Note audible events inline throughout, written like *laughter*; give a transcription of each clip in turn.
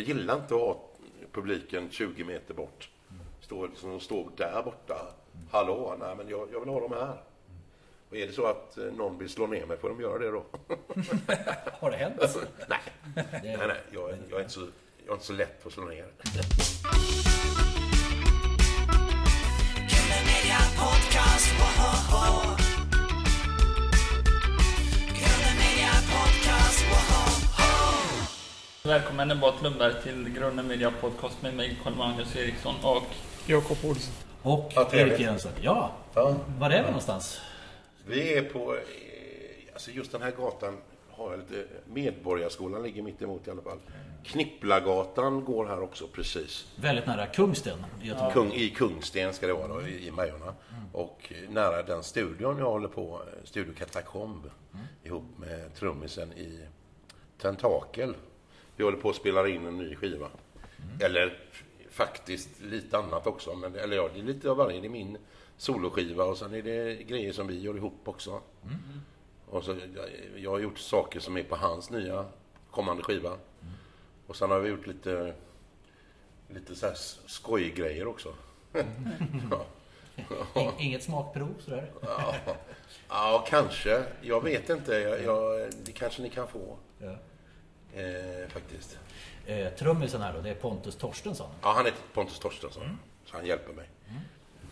Jag gillar inte att ha publiken 20 meter bort. Står, liksom, de står där borta. Hallå, nej men jag, jag vill ha dem här. Och är det så att eh, någon vill slå ner mig får de göra det då. *laughs* Har det hänt? nej, *laughs* nej, nej jag, jag, är inte så, jag är inte så lätt för att slå ner. Välkommen Ebba Lundberg till Grunden Media Podcast med mig Carl-Magnus Eriksson och Jakob Olsson. Och Ja. Erik Jönsson. Ja, Ja. var är vi någonstans? Vi är på, eh, alltså just den här gatan har jag lite, Medborgarskolan ligger mitt emot i alla fall. Knipplagatan går här också precis. Väldigt nära Kungsten i Göteborg. Kung, I Kungsten ska det vara då, i, i Majorna. Och nära den studion jag håller på, eh, Studio Katakomb, ihop med trummisen i Tentakel. Vi håller på att spela in en ny skiva. Eller faktiskt lite annat också. Men, eller ja, det är lite av varje. Det är min soloskiva och sen är det grejer som vi gör ihop också. Och så, jag, har gjort saker som är på hans nya kommande skiva. Och sen har vi gjort lite, lite så här skojgrejer också. *laughs* ja. In- Inget smakprov sådär? Ja. ja, kanske. Jag vet inte. Jag, jag, det kanske ni kan få. Ja. Eh, faktiskt. Eh, trummisen här då, det är Pontus Torstensson. Ja, han heter Pontus Torstensson. Så han hjälper mig.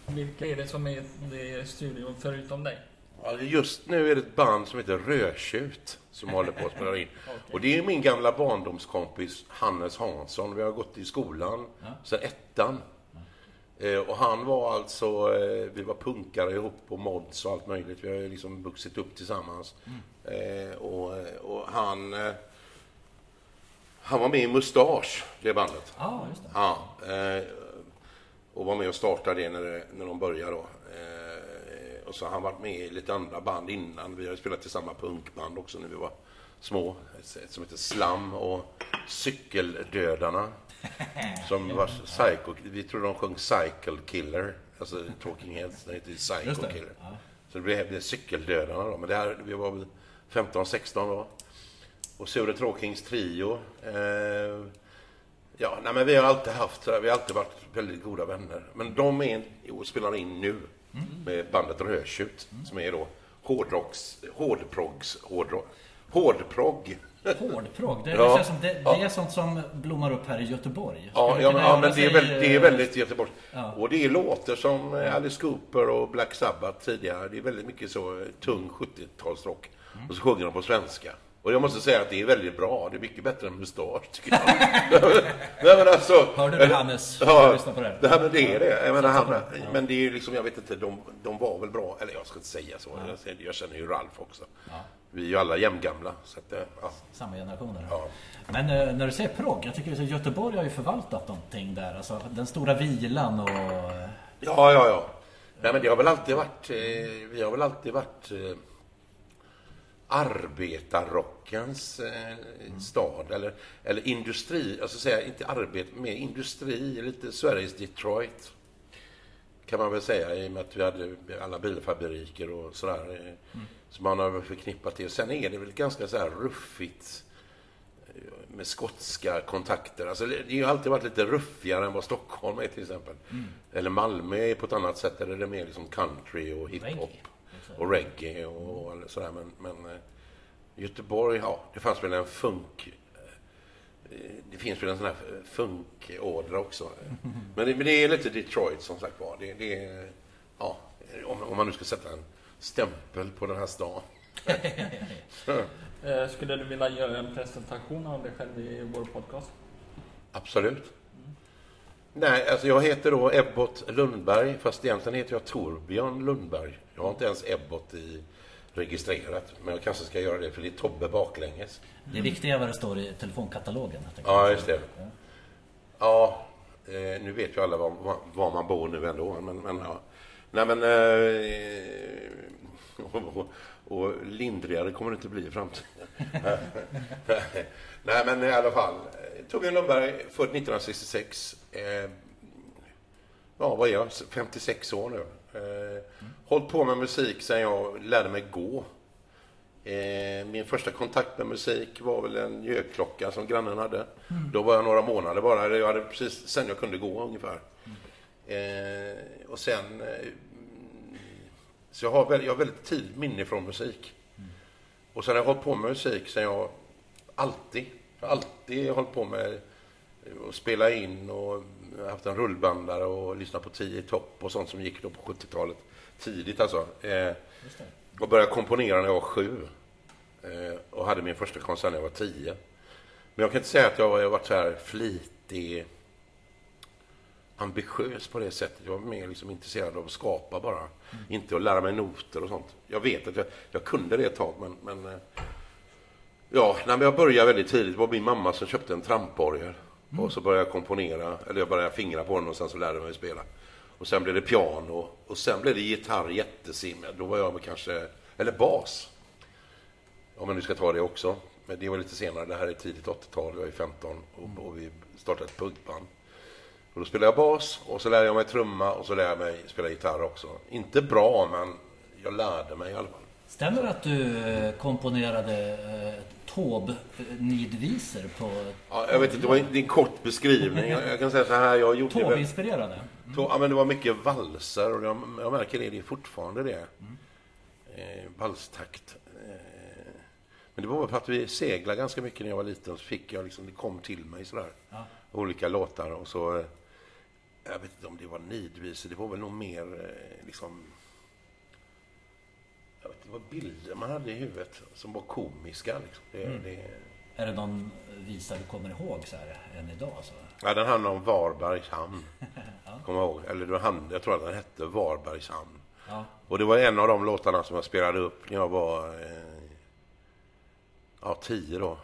vilka är det som är i studion förutom dig? Ja, just nu är det ett band som heter Rödtjut som håller på att spela in. *laughs* Och det är min gamla barndomskompis Hannes Hansson. Vi har gått i skolan sedan ettan. Eh, och han var alltså, eh, vi var punkare ihop på mods och allt möjligt. Vi har ju liksom vuxit upp tillsammans. Eh, och, och han, han var med i Mustasch, det bandet. Ja, just det. Ja, eh, och var med och startade det när, det- när de började då. Eh, och så har han varit med i lite andra band innan. Vi har spelat i samma punkband också när vi var små. Ett, som heter Slam och Cykeldödarna. *laughs* Som var psycho, vi tror de sjöng Cycle Killer. Alltså Talking Heads, den heter Psycho det. Killer. Så det blev, blev Cykeldödarna då. Men det här, vi var väl 15-16 då. Och Sure Tråkings trio. Eh, ja, nej men vi har alltid haft, vi har alltid varit väldigt goda vänner. Men de är och spelar in nu med bandet Rödtjut som är då hårdrocks, hårdproggs, hårdrock, hårdprogg. Hårdprogg, det, Ja. känns som det, det är sånt som blommar upp här i Göteborg. Ja, ja, men, ja, men det är, väldigt, det är eh, väldigt Göteborg. Ja. Och det är låtar som eh, Alice Cooper och Black Sabbath tidigare. Det är väldigt mycket så eh, tung 70-talsrock. Mm. Och så sjunger de på svenska. Och jag måste säga att det är väldigt bra. Det är mycket bättre än Mustasch, tycker jag. *laughs* Nej, men alltså, Hörde du det, Hannes? Ja, Lyssna på det här med det är det. Jag menar, han, men det är ju liksom, jag vet inte, de, de var väl bra. Eller jag ska inte säga så. Jag, jag känner ju Ralf också. Vi är ju alla jämngamla. Så att, eh, ja. Samma generationer. Ja. Men eh, när du säger progg, jag tycker att Göteborg har ju förvaltat någonting där. Alltså den stora vilan och... eh, Ja, ja, ja. Nej, men det har väl alltid varit, eh, vi har väl alltid varit eh, arbetarrockens eh, stad. Eller, eller industri, alltså säga inte arbete, mer industri, lite Sveriges Detroit. Kan man väl säga i och med att vi hade alla bilfabriker och sådär. eh, Så man har förknippat det. Sen är det väl ganska så här ruffigt eh, med skotska kontakter. Alltså det har ju alltid varit lite ruffigare än vad Stockholm är till exempel. Eller Malmö är på ett annat sätt. Där är det mer liksom country och hiphop. Reggae, Och reggae och, och sådär. Men, men eh, Göteborg, ja, det fanns väl en funk... eh, Det finns väl en sån här funkådra också. *laughs* Men det, men det är lite Detroit som sagt var. Det, det är, ja, om, om man nu ska sätta en stämpel på den här stan. *laughs* Eh, skulle du vilja göra en presentation av dig själv i vår podcast? Absolut. Nej, alltså jag heter då Ebbot Lundberg, fast egentligen heter jag Torbjörn Lundberg. Jag har inte ens Ebbot i registrerat, men jag kanske ska göra det för det är Tobbe baklänges. Det viktiga är vad det står i telefonkatalogen. Ja, just det. Ja, eh, nu vet ju alla var, var, man bor nu ändå, men, men ja. Nej, men... Eh, *laughs* och, och, lindrigare kommer det inte bli i framtiden. *laughs* Nej, men i alla fall. Torbjörn Lundberg, född 1966. Eh, ja, vad är jag? 56 år nu. Eh, Hållit på med musik sedan jag lärde mig gå. Eh, min första kontakt med musik var väl en gökklocka som grannen hade. Då var jag några månader bara. Jag hade precis sen jag kunde gå ungefär. Eh, och sen... Eh, så jag har, väldigt, jag har väldigt tidigt minne från musik. Och sen har jag hållit på med musik sen jag alltid, alltid hållit på med att spela in och haft en rullbandare och lyssnat på 10 topp och sånt som gick då på 70-talet. Tidigt alltså. Eh, och började komponera när jag var sju. Eh, och hade min första konsert när jag var tio. Men jag kan inte säga att jag har varit så här flitig, ambitiös på det sättet. Jag var mer liksom intresserad av att skapa bara. Mm. Inte att lära mig noter och sånt. Jag vet att jag, jag kunde det ett tag, men... men eh, ja, när jag började väldigt tidigt det var min mamma som köpte en tramporgel. Mm. Och så började jag komponera, eller jag började fingra på den och sen så lärde jag mig spela. Och sen blev det piano och sen blev det gitarr jättesimmed. Då var jag kanske, eller bas. Om man nu ska ta det också. Men det var lite senare, det här är tidigt 80-tal, jag är 15 och, och vi startade ett punkband. Och då spelade jag bas och så lärde jag mig trumma och så lärde jag mig spela gitarr också. Inte bra, men jag lärde mig i alla fall. Stämmer det att du eh, komponerade eh, Taube-nidvisor på... Ja, jag vet inte, det var en, kort beskrivning. Jag kan säga så här, jag gjorde... Taube-inspirerade? Mm. Ja, men det var mycket valser och jag, jag märker det, det är fortfarande det. Mm. Eh, valstakt. Eh, men det var för att vi seglade ganska mycket när jag var liten. Så fick jag liksom, det kom till mig sådär. Ja. Olika låtar och så... Eh, jag vet inte om det var nidvisor, det var väl nog mer eh, liksom det var bilder man hade i huvudet som var komiska. Liksom. Det, mm. det... Är det någon visa du kommer ihåg så här, än idag? Så? Ja, den handlar om Varbergs hamn. *laughs* ja. Kommer ihåg? Eller jag tror att den hette Varbergs hamn. Ja. Och det var en av de låtarna som jag spelade upp när jag var eh, ja, tio då.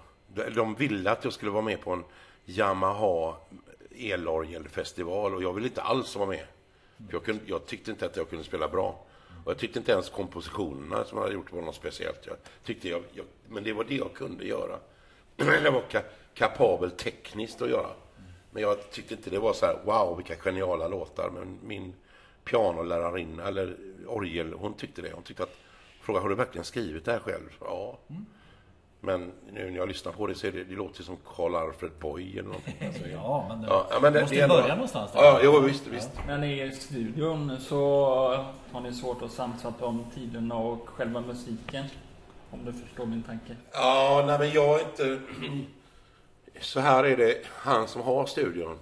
De ville att jag skulle vara med på en Yamaha elorgelfestival och jag ville inte alls vara med. Jag, kunde, jag tyckte inte att jag kunde spela bra. Och jag tyckte inte ens kompositionerna som jag hade gjort var något speciellt. Jag tyckte jag, jag, men det var det jag kunde göra. *clears throat* jag var ka, kapabel tekniskt att göra. Men jag tyckte inte det var så här, wow, vilka geniala låtar. Men min pianolärarinna, eller orgel, hon tyckte det. Hon tyckte att, fråga har du verkligen skrivit det här själv? Ja. Mm. Men nu när jag lyssnar på det så är det, det låter som Karl Alfred Boy eller någonting. Alltså, *laughs* ja, men det, ja, men det måste det, börja det, någonstans. Där. Ja, jo, visst, visst. Men i studion så har ni svårt att samsas om tiderna och själva musiken. Om du förstår min tanke. Ja, nej men jag är inte... *clears throat* Så här är det, han som har studion,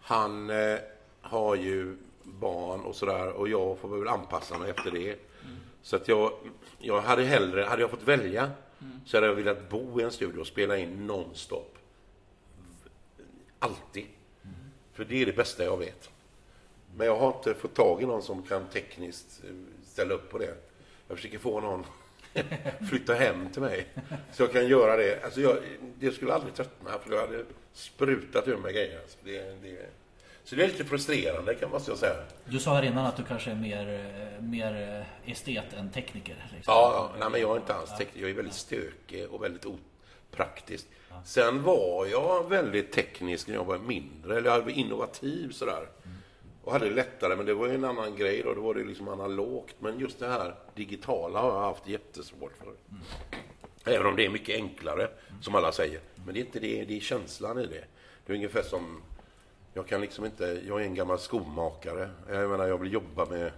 han eh, har ju barn och sådär och jag får väl anpassa mig efter det. Mm. Så att jag, jag hade hellre, hade jag fått välja Mm. Så hade jag velat bo i en studio och spela in nonstop. Alltid. Mm. För det är det bästa jag vet. Men jag har inte fått tag i någon som kan tekniskt eh, ställa upp på det. Jag försöker få någon *laughs* flytta hem till mig. Så jag kan göra det. Alltså jag, det skulle aldrig tröttna för jag hade sprutat ur mig grejer. Alltså det, det, så det är lite frustrerande kan man säga. Du sa här innan att du kanske är mer, eh, mer eh, estet än tekniker. Liksom. Ja, ja. Nej, men jag är inte alls tekniker. Jag är väldigt stökig och väldigt opraktisk. Sen var jag väldigt teknisk när jag var mindre, eller jag var innovativ sådär. Mm. Och hade det lättare, men det var ju en annan grej då. Då var det liksom analogt. Men just det här digitala har jag haft jättesvårt för. Mm. Även om det är mycket enklare, som alla säger. Men det är inte det, det är känslan i det. Det är ungefär som jag kan liksom inte, jag är en gammal skomakare. Jag menar, jag vill jobba med,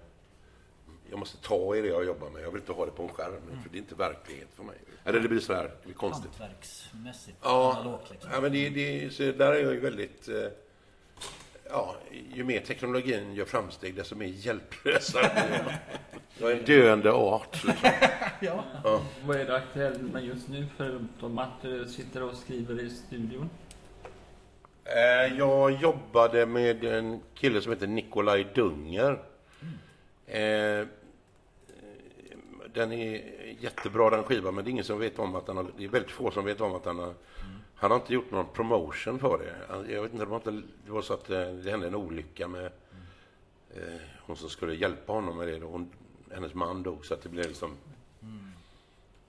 jag måste ta i det jag jobbar med. Jag vill inte ha det på en skärm, mm. för det är inte verklighet för mig. Eller det blir så här, det blir konstigt. Hantverksmässigt, ja, analogt liksom. Ja, men det, det, så där är jag ju väldigt, eh, ja, ju mer teknologin gör framsteg, desto mer hjälplösa Jag är en döende art. Liksom. *laughs* ja. ja. Vad är det aktuellt med just nu, förutom att du sitter och skriver i studion? Eh, jag jobbade med en kille som heter Nikolaj Dunger. Eh, den är jättebra den skivan, men det är ingen som vet om att den har, det är väldigt få som vet om att den har, han har inte gjort någon promotion för det. Jag vet inte, det var, inte, det var så att eh, det, hände en olycka med eh, hon som skulle hjälpa honom med det. Hon, hennes man dog, så att det blev liksom...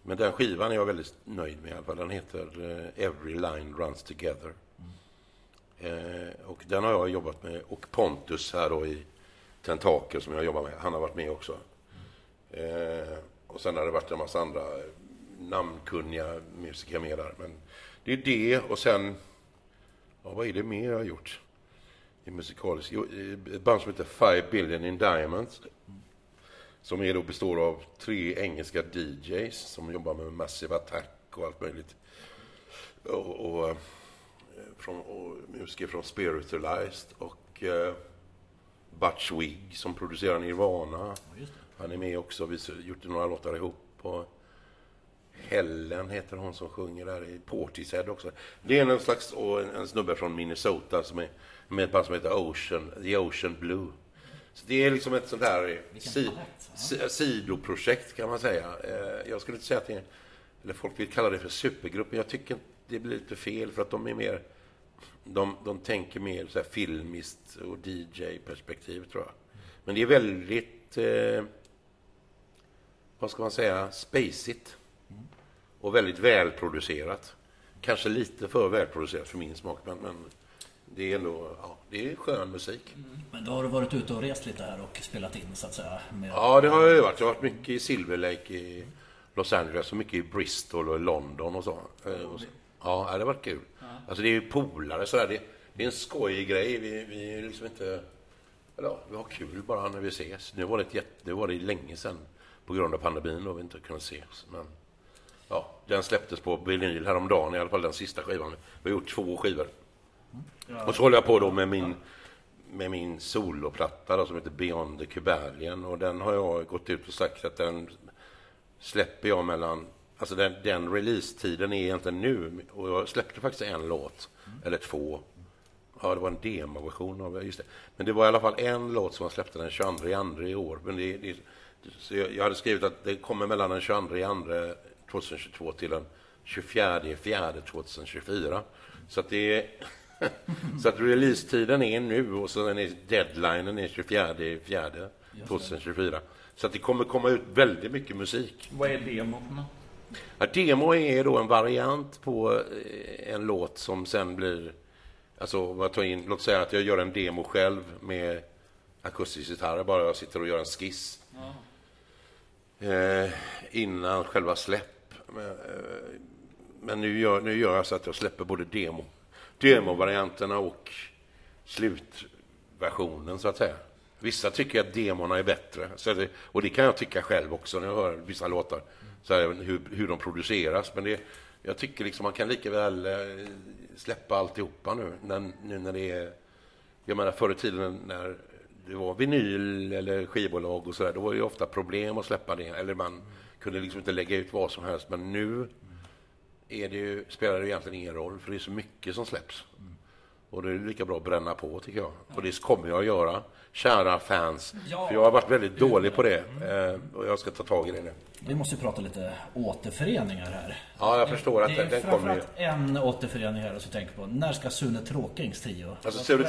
Men den skivan är jag väldigt nöjd med i alla fall. Den heter eh, Every Line Runs Together. Eh, och den har jag jobbat med. Och Pontus här då i Tentakel som jag jobbar med, han har varit med också. Eh, och sen har det varit en massa andra namnkunniga musiker med där. Men det är det och sen, ja, vad är det mer jag har gjort? I musikalisk, jo, i ett band som heter Five Billion in Diamonds. Som är då består av tre engelska DJs som jobbar med Massive Attack och allt möjligt. Och, och, eh, från, och musiker från Spiritualized och eh, Butch Wig som producerar Nirvana. Han är med också. Vi har gjort några låtar ihop. Och Helen heter hon som sjunger där i Portishead också. Det är en slags och en, en snubbe från Minnesota som är med ett band som heter Ocean, The Ocean Blue. Så det är liksom ett sånt här Vilken si, si, sidoprojekt kan man säga. Eh, Jag skulle inte säga att det är, eller folk vill kalla det för supergrupp, men jag tycker det blir lite fel för att de är mer, de, de tänker mer så här filmiskt och DJ-perspektiv tror jag. Men det är väldigt, eh, vad ska man säga, spacigt. Och väldigt välproducerat. Kanske lite för välproducerat för min smak, men, men det är ändå, ja, det är skön musik. Men då har du varit ute och rest llite här och spelat in så att säga? Med... Ja, det har jag ju varit. Jag har varit mycket i Silver Lake i Los Angeles och mycket i Bristol och i London och så. Eh, och så. Ja, det har varit kul. Alltså det är ju polare sådär. Det, det är en skojig grej. Vi, vi är liksom inte... Eller ja, vi har kul bara när vi ses. Nu var det, ett jätte, nu var det länge sedan på grund av pandemin då vi inte kunde ses. Men ja, den släpptes på vinyl häromdagen, i alla fall den sista skivan. Vi har gjort två skivor. Och så håller jag på då med min, med min soloplatta då, som heter Beyond the Cubalian. Och den har jag gått ut och sagt att den släpper jag mellan... Alltså den, den releasetiden är egentligen nu. Och jag släppte faktiskt en låt, eller två. Ja, det var en demoversion av just det. Men det var i alla fall en låt som jag släppte den 22 i år. Men det, det, så jag, hade skrivit att det kommer mellan den 22 i 2022 till den 24 i 4 2024. Så att det är... *laughs* så att releasetiden är nu och så är deadlinen är 24 i 4 2024. Så att det kommer komma ut väldigt mycket musik. Vad är demo för något? Ja, demo är då en variant på eh, en låt som sen blir... Alltså, jag tar in, låt säga att jag gör en demo själv med akustisk gitarr, bara jag sitter och gör en skiss. Eh, innan själva släpp. Men, eh, men nu, gör, nu gör jag så att jag släpper både demo, demovarianterna och slutversionen, så att säga. Vissa tycker att demorna är bättre, så det, och det kan jag tycka själv också när jag hör vissa låtar, så här, hur, hur de produceras. Men det, jag tycker liksom man kan lika väl eh, släppa alltihopa nu, när, nu när det är... Jag menar förr i tiden när det var vinyl eller skivbolag och sådär, då var det ju ofta problem att släppa det. Eller man kunde liksom inte lägga ut vad som helst. Men nu är det ju, spelar det egentligen ingen roll, för det är så mycket som släpps. Och det är lika bra att bränna på, tycker jag. Och det kommer jag att göra, kära fans. Ja. För jag har varit väldigt dålig på det. Eh, och jag ska ta tag i det nu. Vi måste ju prata lite återföreningar här. Ja, jag förstår att det den, den kommer ju... en återförening här som tänker på. När ska Sune Tråkings trio? Alltså Tro-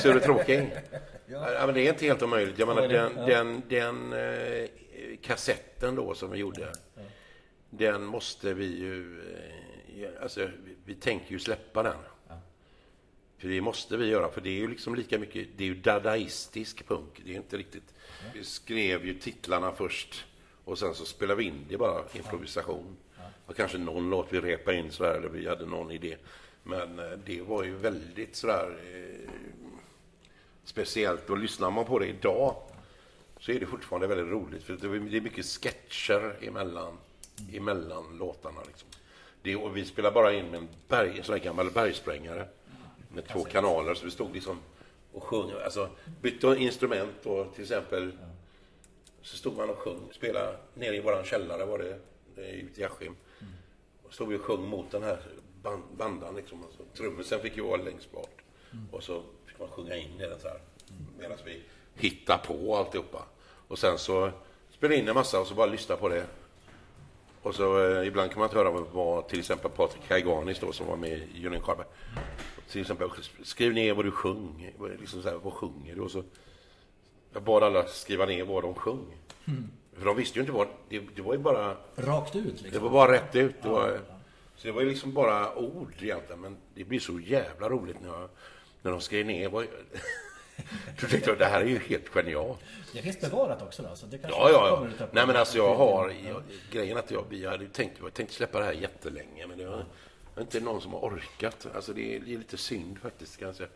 Sture Tråking. *laughs* ja. men det är inte helt omöjligt. Jag menar, Ja, det- den, den, den eh, kassetten då som vi gjorde, den måste vi ju... Eh, alltså, vi, tänker ju släppa den. För det måste vi göra, för det är ju liksom lika mycket, det är ju dadaistisk punk. Det är inte riktigt... Vi skrev ju titlarna först och sen så spelade vi in det bara, improvisation. Och kanske någon låt vi repade in sådär, eller vi hade någon idé. Men eh, det var ju väldigt sådär eh, speciellt. Och lyssnar man på det idag så är det fortfarande väldigt roligt. För det är mycket sketcher emellan, emellan låtarna. Liksom. Det, och vi spelar bara in med en, berg, en sån här gammal bergsprängare med två kanaler. Så vi stod liksom och sjöng. Alltså bytte instrument och till exempel så stod man och sjöng, spelade nere i våran källare var det, ute i Askim. Och stod vi och sjöng mot den här band, bandan liksom. Alltså, trummisen fick ju vara längst bort. Och så fick man sjunga in i den så här. Medan vi hittade på alltihopa. Och sen så spelade in en massa och så bara lyssna på det. Och så eh, ibland kan man inte höra vad, till exempel Patrik Kaiganis då som var med i Union Carbide. Till exempel skriv ner vad du sjöng. Liksom så här, vad sjunger du? Och så jag bad alla skriva ner vad de sjöng. För de visste ju inte vad, det, det var ju bara Rakt ut liksom. det var bara rätt ut. Det var, så det var ju liksom bara ord egentligen. Men det blir så jävla roligt när, jag, när de skrev ner. Vad, Då tänkte jag, det här är ju helt genialt. Det finns bevarat också då? Så det kanske Ja, ja, kommer ja. upp- Nej, men alltså jag har... Jag, grejen att jag, jag hade tänkt, jag tänkte släppa det här jättelänge, men det har är inte någon som har orkat. Alltså det är, det är lite synd faktiskt, kan jag säga.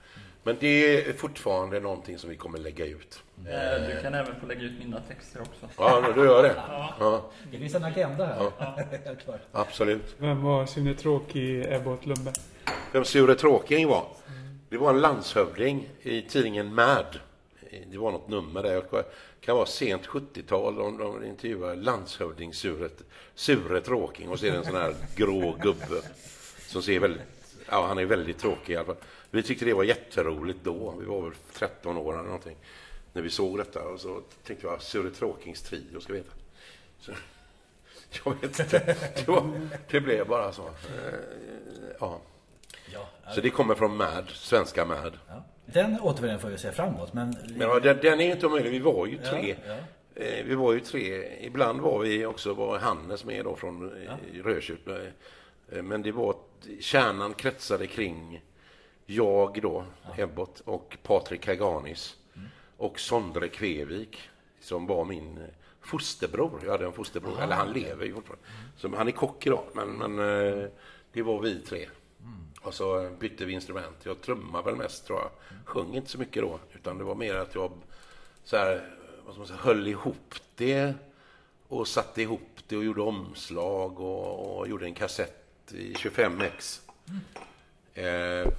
Men det är fortfarande någonting som vi kommer lägga ut. Eh, Du kan även få lägga ut mina texter också. Ja, du gör det? Ja, Det finns en agenda här. *laughs* Klart. absolut. Vem var Sune Tråkig åt Lundberg? Vem Sture Tråking var? Det var en landshövding i tidningen Mad. Det var något nummer där. Det kan vara sent 70-tal. De, de intervjuar landshövding Sure, Sure Tråking och så är det en sån här grå gubbe som ser väldigt... Ja, han är väldigt tråkig i alla fall. Vi tyckte det var jätteroligt då. Vi var väl 13 år eller någonting när vi såg detta. Och så tänkte jag, Sure Tråkings trio ska veta. Så, jag vet inte. Det, var, det blev bara så. Eh, ja. Så det kommer från MAD, svenska MAD. ja. Den återvändningen får vi se framåt. Men, Men ja, den, den är inte omöjlig. Vi var ju tre. Ja, Eh, Vi var ju tre. Ibland var vi också, var Hannes med då från ja. Rödkyrk. Eh, Men det var, kärnan kretsade kring jag då, Ebbot, och Patrik Kaganis. Och Sondre Kvevik, som var min fosterbror. Jag hade en fosterbror, eller han lever ju fortfarande. Så han är kock idag, men, men eh, det var vi tre. Och så bytte vi instrument. Jag trummade väl mest tror jag. Sjöng inte så mycket då, utan det var mer att jag så här, vad man säga, höll ihop det och satte ihop det och gjorde omslag och, och gjorde en kassett i 25x. Eh,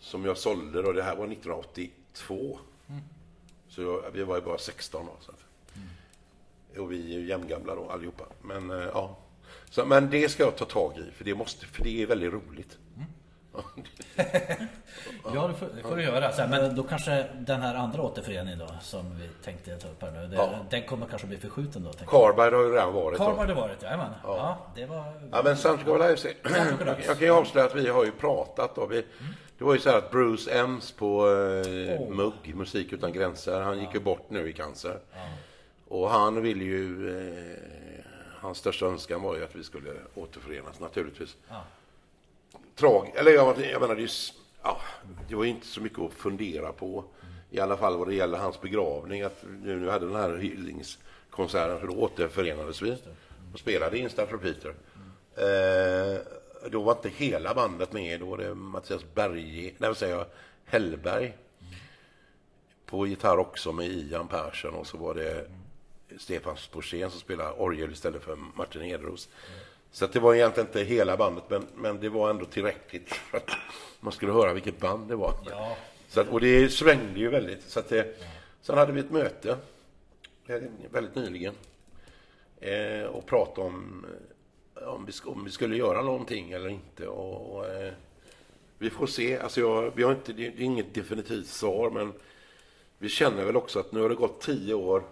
som jag sålde då. Det här var 1982. Så jag, vi var ju bara 16 då. Så. Och vi är ju jämngamla då allihopa. Men eh, ja. Så, men det ska jag ta tag i, för det, måste, för det är väldigt roligt. Ja, det får, det får du göra. Så här, men då kanske den här andra återföreningen då, som vi tänkte ta upp här nu. Det, Ja. Den kommer kanske bli förskjuten då? Carberg har ju redan varit Karl då. har det varit, jajamän. Ja. det var... Ja, men Santiago Live, jag, kan ju avslöja att vi har ju pratat då. Vi, det var ju så här att Bruce Ems på eh, MUG, Musik Utan Gränser, han gick ju bort nu i cancer. Och han ville ju, eh, hans största önskan var ju att vi skulle återförenas naturligtvis. Trag, eller jag, jag menar, det, är ja, det var ju inte så mycket att fundera på. I alla fall vad det gäller hans begravning. Att nu, nu hade den här hyllningskonserten, för då återförenades vi och spelade in Stafford Peter. Eh, då var inte hela bandet med. Då var det Mattias Berge, nej vad säger jag, Hellberg på gitarr också med Ian Persson och så var det Stefan Sporsén som spelade orgel istället för Martin Edros. Så det var egentligen inte hela bandet, men, men det var ändå tillräckligt för att man skulle höra vilket band det var. Ja. Så att, och det svängde ju väldigt. Så att det, Sen hade vi ett möte eh, väldigt nyligen eh, och pratade om, eh, om, vi, om vi skulle göra någonting eller inte. Och, och, eh, vi får se. Alltså jag, vi har inte, det är inget definitivt svar, men vi känner väl också att nu har det gått tio år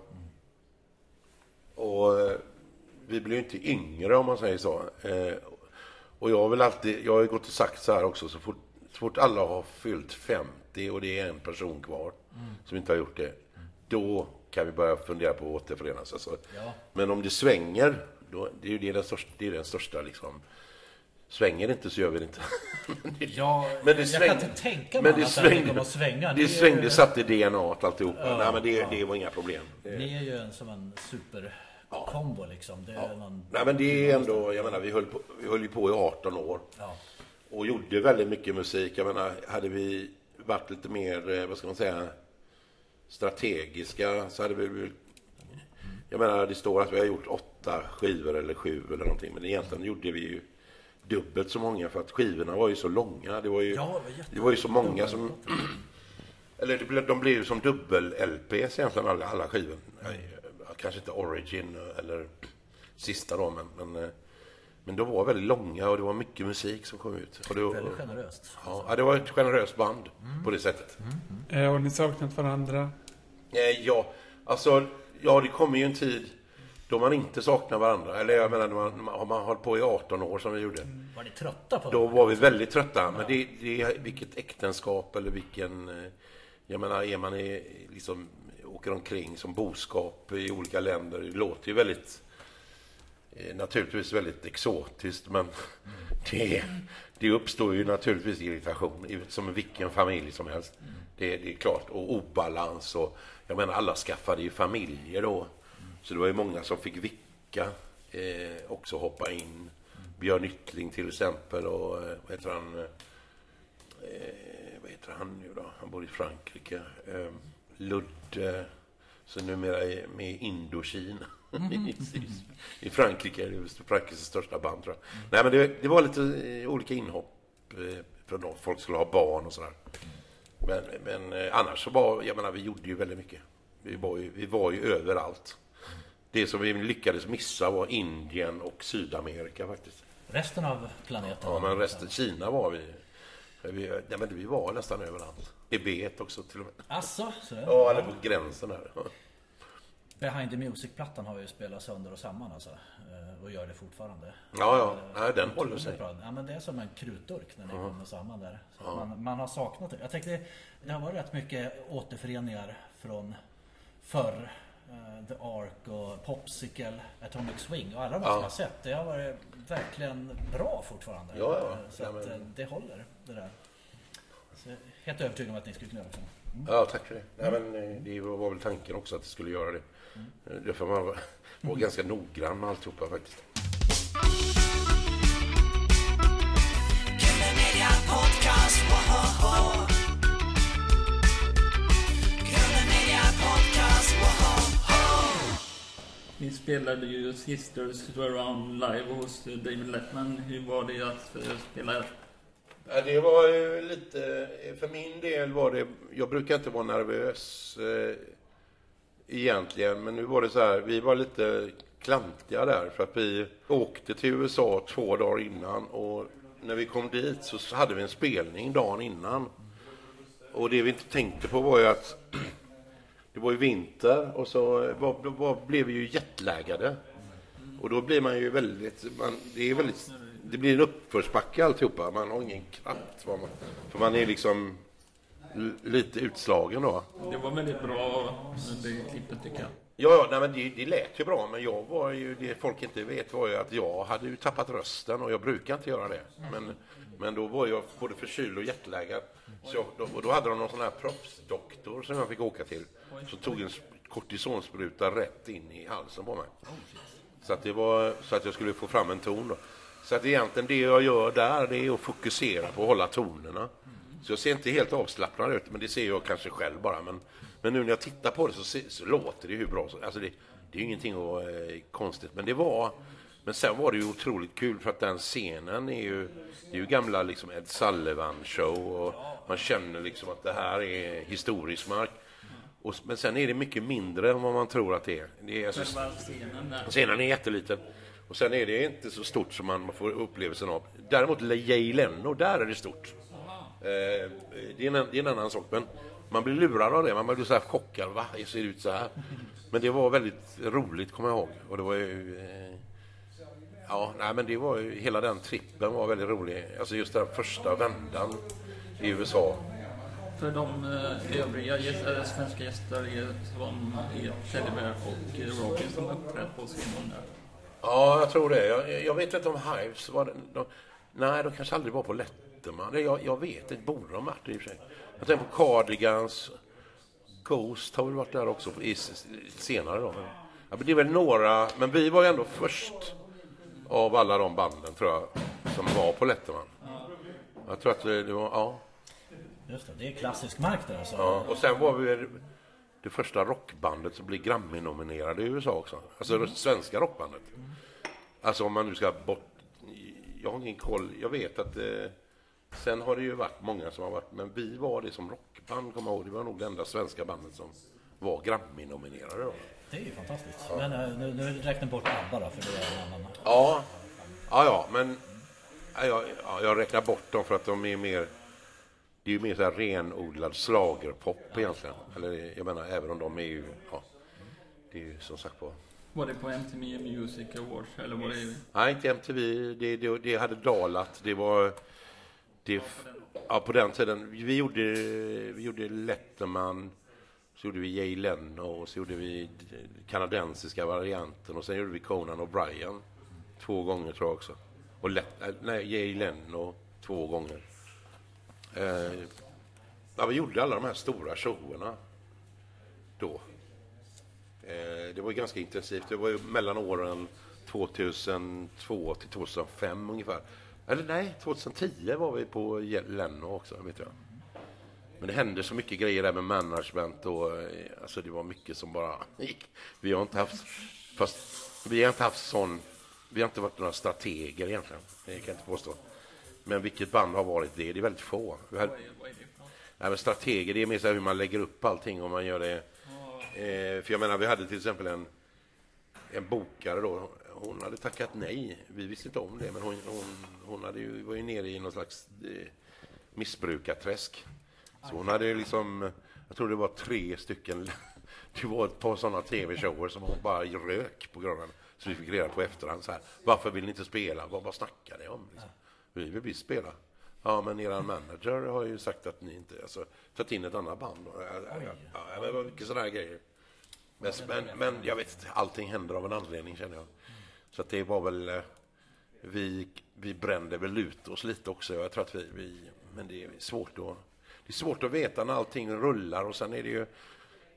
och eh, vi blir ju inte yngre om man säger så. Eh, och jag har väl alltid, jag har ju gått och sagt så här också, så fort, så fort alla har fyllt 50 och det är en person kvar som inte har gjort det, då kan vi börja fundera på att återförenas. Alltså. Ja. Men om det svänger, då, det är ju det den största, det är den största liksom. Svänger det inte så gör vi det inte. *laughs* Men det- Ja, men det jag svängde, kan inte tänka mig det annat det svängde, kommer att svänga. Det är svängde ju- satt i DNA alltihopa. Nej, men det, det var inga problem. Det- Ni är ju en, som en superkombo liksom. Det är någon... Nej, men det är ändå, jag menar, vi höll, på, vi höll ju på i 18 år Ja. och gjorde väldigt mycket musik. Jag menar, hade vi varit lite mer, eh, vad ska man säga, strategiska så hade vi. Jag menar, det står att vi har gjort åtta skivor eller sju eller någonting, men egentligen gjorde vi ju dubbelt så många för att skivorna var ju så långa. Det var ju, Ja, det var det var ju så många som... *clears throat* Eller det blev- de blev ju som dubbel-LPs egentligen, alla, alla skivor. Eh, Kanske inte Origin eller *clears throat* sista då, men, men, eh, men de var väldigt långa och det var mycket musik som kom ut. Och det, Väldigt generöst. ja, ja, det var ett generöst band på det sättet. Eh, har ni saknat varandra? Eh, ja, alltså, ja, det kommer ju en tid då man inte saknar varandra. Eller jag menar, man, man, har man hållit på i 18 år som vi gjorde. Var ni trötta på Då det? var vi väldigt trötta. Men det, det, vilket äktenskap eller vilken... eh, Jag menar, är man i, liksom, åker omkring som boskap i olika länder. Det låter ju väldigt... Eh, naturligtvis väldigt exotiskt, men *laughs* det, det uppstår ju naturligtvis irritation, i- som vilken familj som helst. Det, det är klart. Och obalans och jag menar alla skaffade ju familjer då. Så det var ju många som fick vicka, eh, också hoppa in. Björn Yttling till exempel och eh, vad heter han? Eh, vad heter han nu då? Han bor i Frankrike. Eh, Ludde, så numera är med i Indokina. *laughs* I, I Frankrike, det är Frankrikes största band tror jag. Nej men det, det var lite eh, olika inhopp eh, från dem. Folk skulle ha barn och sådär. Men, men eh, annars så var, jag menar vi gjorde ju väldigt mycket. Vi var ju, vi var ju överallt. Det som vi lyckades missa var Indien och Sydamerika faktiskt. Resten av planeten? Ja, men resten, Kina var vi... Vi, nej, men vi var nästan överallt. Tibet också till och med. Asså? Så det- Ja, eller på gränsen här. *laughs* Behind the Music-plattan har ju spelat sönder och samman alltså. eh, Och gör det fortfarande. Ja, ja. Eh, Nej, den håller sig. bra. Ja, men det är som en krutdurk när ni kommer samman där. Så man, man har saknat det. Jag tänkte, det har varit rätt mycket återföreningar från förr. Eh, The Ark och Popsicle, Atomic Swing och alla de Ja. som jag har sett. Det har varit verkligen bra fortfarande. Ja, ja. Så Ja, att det håller det där. Så helt övertygad om att ni skulle kunna göra också. Ja, tack för det. Nej, men eh, det var väl tanken också att det skulle göra det. Eh, Därför man var, var ganska noggrann med alltihopa faktiskt. Ni spelade ju Sisters to Around live hos David Letman. Hur var det att eh, spela? Ja, det var ju lite... För min del var det... Jag brukar inte vara nervös eh, egentligen, men nu var det så här. Vi var lite klantiga där för att vi åkte till USA två dagar innan och när vi kom dit så hade vi en spelning dagen innan. Och det vi inte tänkte på var ju att *clears throat* det var ju vinter och så var, var, blev vi ju jetlaggade. Och då blir man ju väldigt, man, det är väldigt, det blir en uppförsbacke alltihopa. Man har ingen kraft. Man, för man är liksom lite utslagen då. Det var väldigt bra det klippet tycker jag. Ja, ja nej, men det, det lät ju bra, men jag var ju, det folk inte vet var ju att jag hade ju tappat rösten och jag brukar inte göra det. Men, men då var jag både förkyld och jetlaggad. Så jag, då, och då hade de någon sån här proffsdoktor som jag fick åka till. Som tog en sp- kortisonspruta rätt in i halsen på mig. Så att, det var, så att jag skulle få fram en ton då. Så att egentligen det jag gör där, det är att fokusera på att hålla tonerna. Så jag ser inte helt avslappnad ut, men det ser jag kanske själv bara. Men, men nu när jag tittar på det så, se- så låter det hur bra som Alltså det, det är ju ingenting att, eh, konstigt, men det var... Men sen var det ju otroligt kul för att den scenen är ju... Det är ju gamla liksom Ed Sullivan-show och man känner liksom att det här är historisk mark. Och, men sen är det mycket mindre än vad man tror att det är. Det är alltså, scenen. Scenen är jätteliten. Och sen är det inte så stort som man får upplevelsen av. Däremot Jay Leno, där är det stort. Eh, det, är en, det är en annan sak. Men man blir lurad av det. Man blir så här chockad. Va? Det ser ut så här. Men det var väldigt roligt, kommer jag ihåg. Och det var ju... Eh, ja, nej, men det var ju... Hela den trippen var väldigt rolig. Alltså just den första vändan i USA. För de eh, övriga gäst, äh, svenska gäster är, som är Teddy Bear och Robin som uppträtt på scenen där. Ja, jag tror det. Jag, jag vet inte om Hives var... De, nej, de kanske aldrig var på Letterman. Jag, jag vet inte. Borde de varit det i och för sig. Jag tänker på Cardigans. Ghost har väl varit där också i, senare då. Men, ja, men det är väl några... Men vi var ju ändå först av alla de banden, tror jag, som var på Letterman. Jag tror att det, det var... Ja. Just det, det är klassisk mark där alltså. Ja, och sen var vi det första rockbandet som blev Grammy-nominerade i USA också. Alltså det svenska rockbandet. Alltså om man nu ska bort... Jag har ingen koll. Jag vet att... Eh, sen har det ju varit många som har varit... Men vi var det som rockband, kommer jag ihåg. Det var nog det enda svenska bandet som var Grammy-nominerade då. Det är ju fantastiskt. Men eh, nu, nu räknar bort ABBA då, för det är en annan. Ja, ja, ja men ja, jag, ja, jag räknar bort dem för att de är mer... Det är ju mer så här renodlad slagerpop egentligen. Eller jag menar, även om de är ju... Ja, det är ju som sagt på... Var det på MTV Music Awards eller var det... Nej, inte MTV. Det, det, det hade dalat. Det var... Det, ja, på den tiden. Vi gjorde, vi gjorde Letterman, så gjorde vi Jay Leno och så gjorde vi kanadensiska varianten och sen gjorde vi Conan O'Brien två gånger tror jag också. Och Let, äh, nej, Jay Leno två gånger. Eh, Ja, vi gjorde alla de här stora showerna då. Eh, det var ganska intensivt. Det var ju mellan åren 2002 till 2005 ungefär. Eller nej, 2010 var vi på Lenno också, vet jag. Men det hände så mycket grejer där med management och eh, alltså det var mycket som bara gick. Vi har inte haft, fast vi har inte haft sån, vi har inte varit några strateger egentligen. Det kan jag inte påstå. Men vilket band har varit det? Det är väldigt få. Vad är, vad är det? Nej, men strateger, det är mer så hur man lägger upp allting och man gör det. Eh, för jag menar, vi hade till exempel en, en bokare då. Hon hade tackat nej. Vi visste inte om det, men hon, hon, hon hade ju, var ju nere i någon slags eh, missbrukarträsk. Så hon hade ju liksom, jag tror det var tre stycken, *laughs* det var ett par sådana tv-shower som hon bara rök på grund av. Så vi fick reda på efterhand så här, varför vill ni inte spela? Vad, vad snackar ni om? Liksom? Vi vill visst spela. Ja, men eran manager har ju sagt att ni inte, alltså, tagit in ett annat band. Och, ja, ja, ja, ja, men det var mycket sådana här grejer. Men, men, men jag vet inte, allting händer av en anledning känner jag. Så att det var väl, eh, vi, vi brände väl ut oss lite också. Jag tror att vi, vi men det är svårt att, det är svårt att veta när allting rullar och sen är det ju,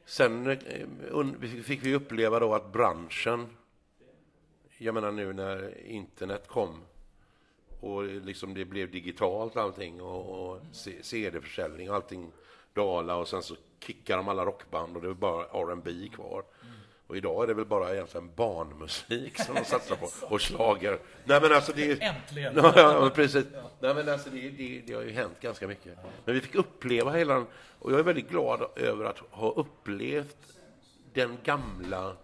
sen eh, fick vi uppleva då att branschen, jag menar nu när internet kom, och liksom det blev digitalt allting och, och CD-försäljning och allting dala och sen så kickar de alla rockband och det är bara R&B kvar. Och idag är det väl bara egentligen barnmusik som de satsar på *laughs* och slager. Nej men alltså det är... Äntligen! *laughs* Ja, ja, precis. Nej, men alltså det, det, det har ju hänt ganska mycket. Men vi fick uppleva hela den, och jag är väldigt glad över att ha upplevt den gamla,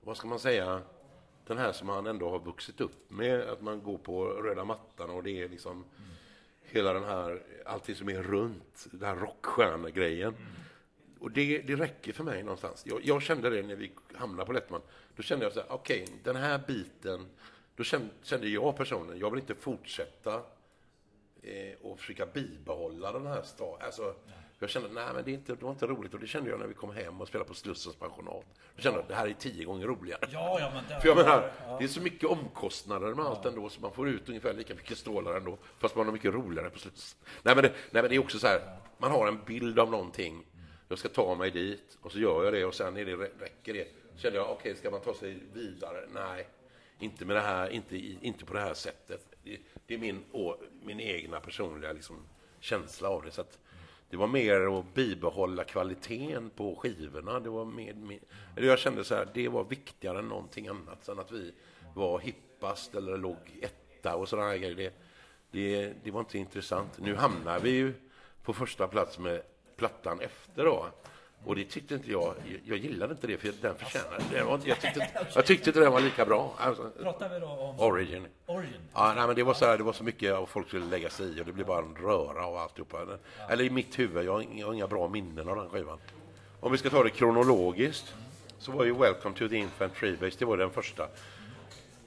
vad ska man säga, den här som man ändå har vuxit upp med, att man går på röda mattan och det är liksom hela den här, allting som är runt, den här rockstjärnegrejen. Och det, det räcker för mig någonstans. Jag, jag kände det när vi hamnade på Lettman. Då kände jag så här, okej, den här biten, då kände, kände jag personligen, jag vill inte fortsätta eh, och försöka bibehålla den här staden. Alltså, jag kände, nej men det, är inte, det var inte roligt. Och det kände jag när vi kom hem och spelade på Slussens pensionat. Då kände jag, det här är tio gånger roligare. Ja, ja, men det, *laughs* För jag menar, det är så mycket omkostnader med allt ändå, så man får ut ungefär lika mycket stålar ändå, fast man har mycket roligare på slutet. Nej men, det, nej men det är också så här, man har en bild av någonting, jag ska ta mig dit, och så gör jag det, och sen är det, räcker det. Så kände jag, okej, ska man ta sig vidare? Nej, inte med det här, inte, inte på det här sättet. Det, det är min, å, min egna personliga liksom, känsla av det. Så att, det var mer att bibehålla kvaliteten på skivorna. Det var mer, mer, jag kände så här, det var viktigare än någonting annat. Sen att vi var hippast eller låg etta och sådana grejer. Det, det, det var inte intressant. Nu hamnar vi ju på första plats med plattan efter då. Och det tyckte inte jag, jag gillade inte det för den förtjänade, det var inte, jag, tyckte, inte- *laughs* jag tyckte inte den var lika bra. Alltså, Pratar vi då om Origin. Origin? Ja, nej, men det var så här, det var så mycket och folk skulle lägga sig i och det blev bara en röra av alltihopa. Eller i mitt huvud, jag har inga, jag har inga bra minnen av den skivan. Om vi ska ta det kronologiskt så var ju Welcome to the Infantry Base, det var den första.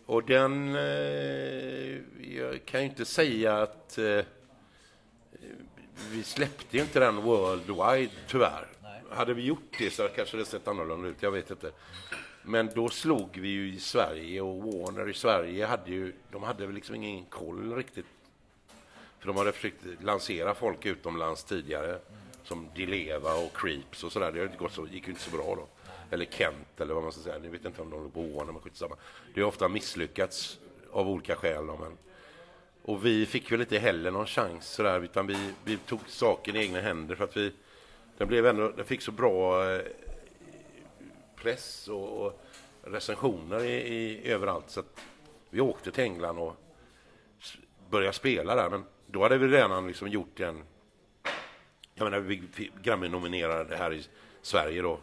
Och den, eh, jag kan ju inte säga att eh, vi släppte ju inte den worldwide tyvärr. Hade vi gjort det så kanske det sett annorlunda ut, jag vet inte. Men då slog vi ju i Sverige och Warner i Sverige hade ju, de hade väl liksom ingen koll riktigt. För de hade försökt lansera folk utomlands tidigare. Som Dileva och Creeps och sådär. Det inte gått så, gick ju inte så bra då. Eller Kent eller vad man ska säga. Ni vet inte om de låg på Warner, men skitsamma. Det har ofta misslyckats av olika skäl. Då, men och vi fick väl inte heller någon chans sådär, utan vi, vi tog saken i egna händer för att vi, den blev ändå, den fick så bra eh, press och, och recensioner i, i, överallt. Så att vi åkte till England och började spela där, men då hade vi redan liksom gjort en, jag menar vi fick Grammy-nominerade här i Sverige då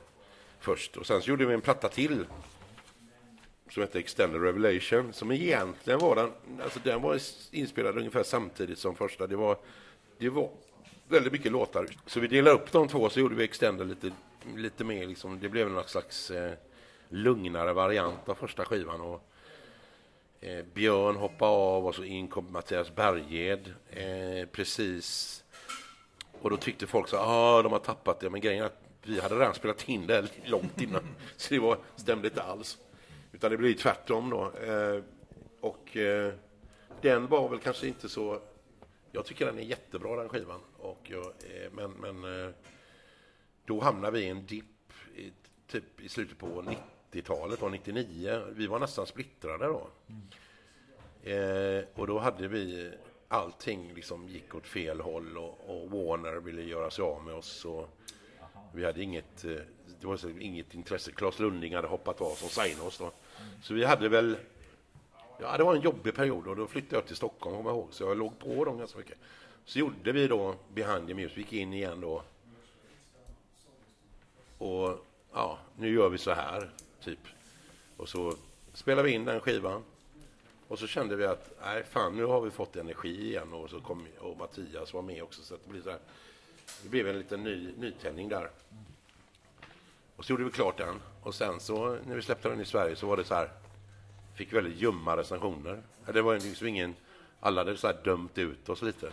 först. Och sen så gjorde vi en platta till som hette Extended Revelation, som egentligen var den, alltså den var inspelad ungefär samtidigt som första. Det var, det var väldigt mycket låtar. Så vi delade upp de två, så gjorde vi Extended lite, lite mer, liksom, det blev någon slags eh, lugnare variant av första skivan. Och, eh, Björn hoppade av och så in kom Mattias Berghed eh, precis. Och då tyckte folk så ah de har tappat det, men grejen är att vi hade redan spelat in det långt innan, *laughs* så det var, stämde inte alls. Utan det blev tvärtom då. Eh, och eh, den var väl kanske inte så... Jag tycker den är jättebra den skivan. Jag, eh, men, men eh, då hamnade vi i en dipp i, typ i slutet på 90-talet, 99. Vi var nästan splittrade då. Eh, och då hade vi allting liksom gick åt fel håll och, och Warner ville göra sig av med oss. Och vi hade inget, eh, det var inget intresse. Claes Lunding hade hoppat av som signade oss då. Så vi hade väl, ja det var en jobbig period och då flyttade jag till Stockholm kommer jag ihåg. Så jag låg på dem ganska mycket. Så gjorde vi då Behind the Music, vi gick in igen då. Och ja, nu gör vi så här, typ. Och så spelade vi in den skivan. Och så kände vi att, nej fan, nu har vi fått energi igen och så kom och Mattias var med också så att det blev så här. Det blev en liten ny, nytändning där. Och så gjorde vi klart den. Och sen så, när vi släppte den i Sverige så var det så här, fick väldigt ljumma recensioner. Det var ju liksom ingen, alla hade så här dömt ut oss lite.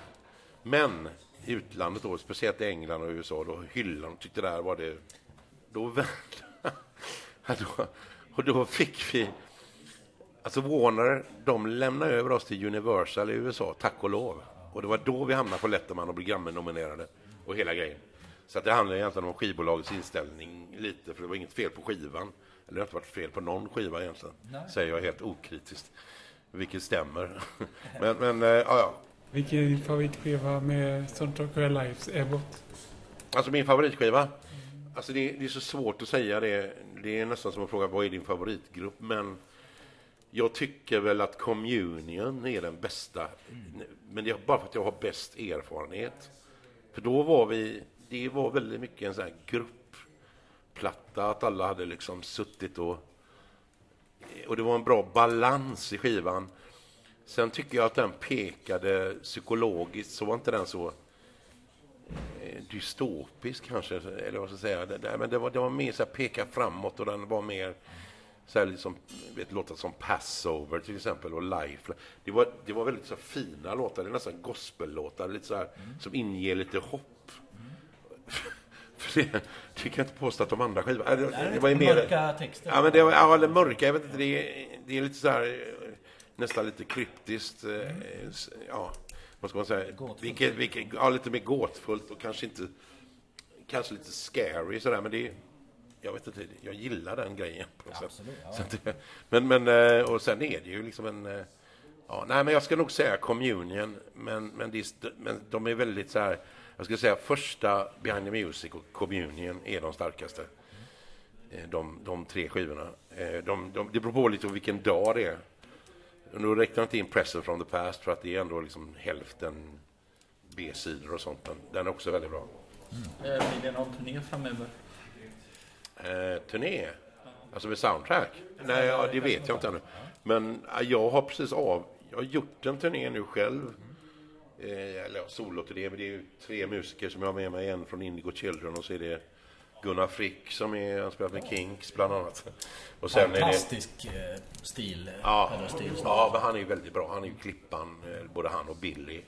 Men i utlandet då, speciellt i England och USA, då hyllade de, tyckte där var det, då vände *laughs* då, Och då fick vi, alltså Warner, de lämnade över oss till Universal i USA, tack och lov. Och det var då vi hamnade på Letterman och blev Grammy-nominerade och hela grejen. Så att det handlar egentligen om skivbolagets inställning lite, för det var inget fel på skivan. Eller det har inte varit fel på någon skiva egentligen, säger jag helt okritiskt. Vilket stämmer. *laughs* men, men eh, ja, ja. Vilken är din favoritskiva med Soundtrack Real Lives, Ebbot? Alltså min favoritskiva? Alltså det, det är så svårt att säga det. Det är nästan som att fråga vad är din favoritgrupp? Men jag tycker väl att Communion är den bästa. Men det är bara för att jag har bäst erfarenhet. För då var vi, det var väldigt mycket en sån här gruppplatta, att alla hade liksom suttit och... Och det var en bra balans i skivan. Sen tycker jag att den pekade psykologiskt, så var inte den så eh, dystopisk kanske, eller vad ska jag säga. Det, det, men det var, det var mer så här peka framåt och den var mer så här liksom, vet, låtar som Passover till exempel och Life. Det var, det var väldigt så här fina låtar, det är nästan gospellåtar, lite så här, som inger lite hopp. *laughs* För det tycker jag inte påstå att de andra skivorna... Det, är det var ju mer... mörka texter. Ja, men det var, ja, eller mörka, jag vet inte, det är, det är lite så här, nästan lite kryptiskt, eh, s- ja, vad ska man säga? Gåtfullt. Vilket, vilket, ja, lite mer gåtfullt och kanske inte, kanske lite scary sådär, men det jag vet inte, jag gillar den grejen på något sätt. Absolut, ja. Men, men, eh, och sen är det ju liksom en, eh, ja, nej men jag ska nog säga Communion, men, men, st- men de är väldigt så här, jag skulle säga första Behind the Music och Communion är de starkaste. Eh, De, de tre skivorna. De, de, det beror på lite på vilken dag det är. Och Nu räknar jag inte in Present from the Past för att det är ändå liksom hälften B-sidor och sånt, men den är också väldigt bra. Eh, Blir det någon turné framöver? Eh, turné? Alltså med soundtrack? Nej, ja, det vet jag inte ännu. Men ja, jag har precis av... Jag har gjort en turné nu själv. Eh, eller ja, soloturné, men det är ju tre musiker som jag har med mig. En från Indigo Children och så är det Gunnar Frick som är, han spelat med Kinks bland annat. Och sen är det... Fantastisk eh, stil. Ja, stil ja men han är ju väldigt bra. Han är ju klippan, eh, både han och Billy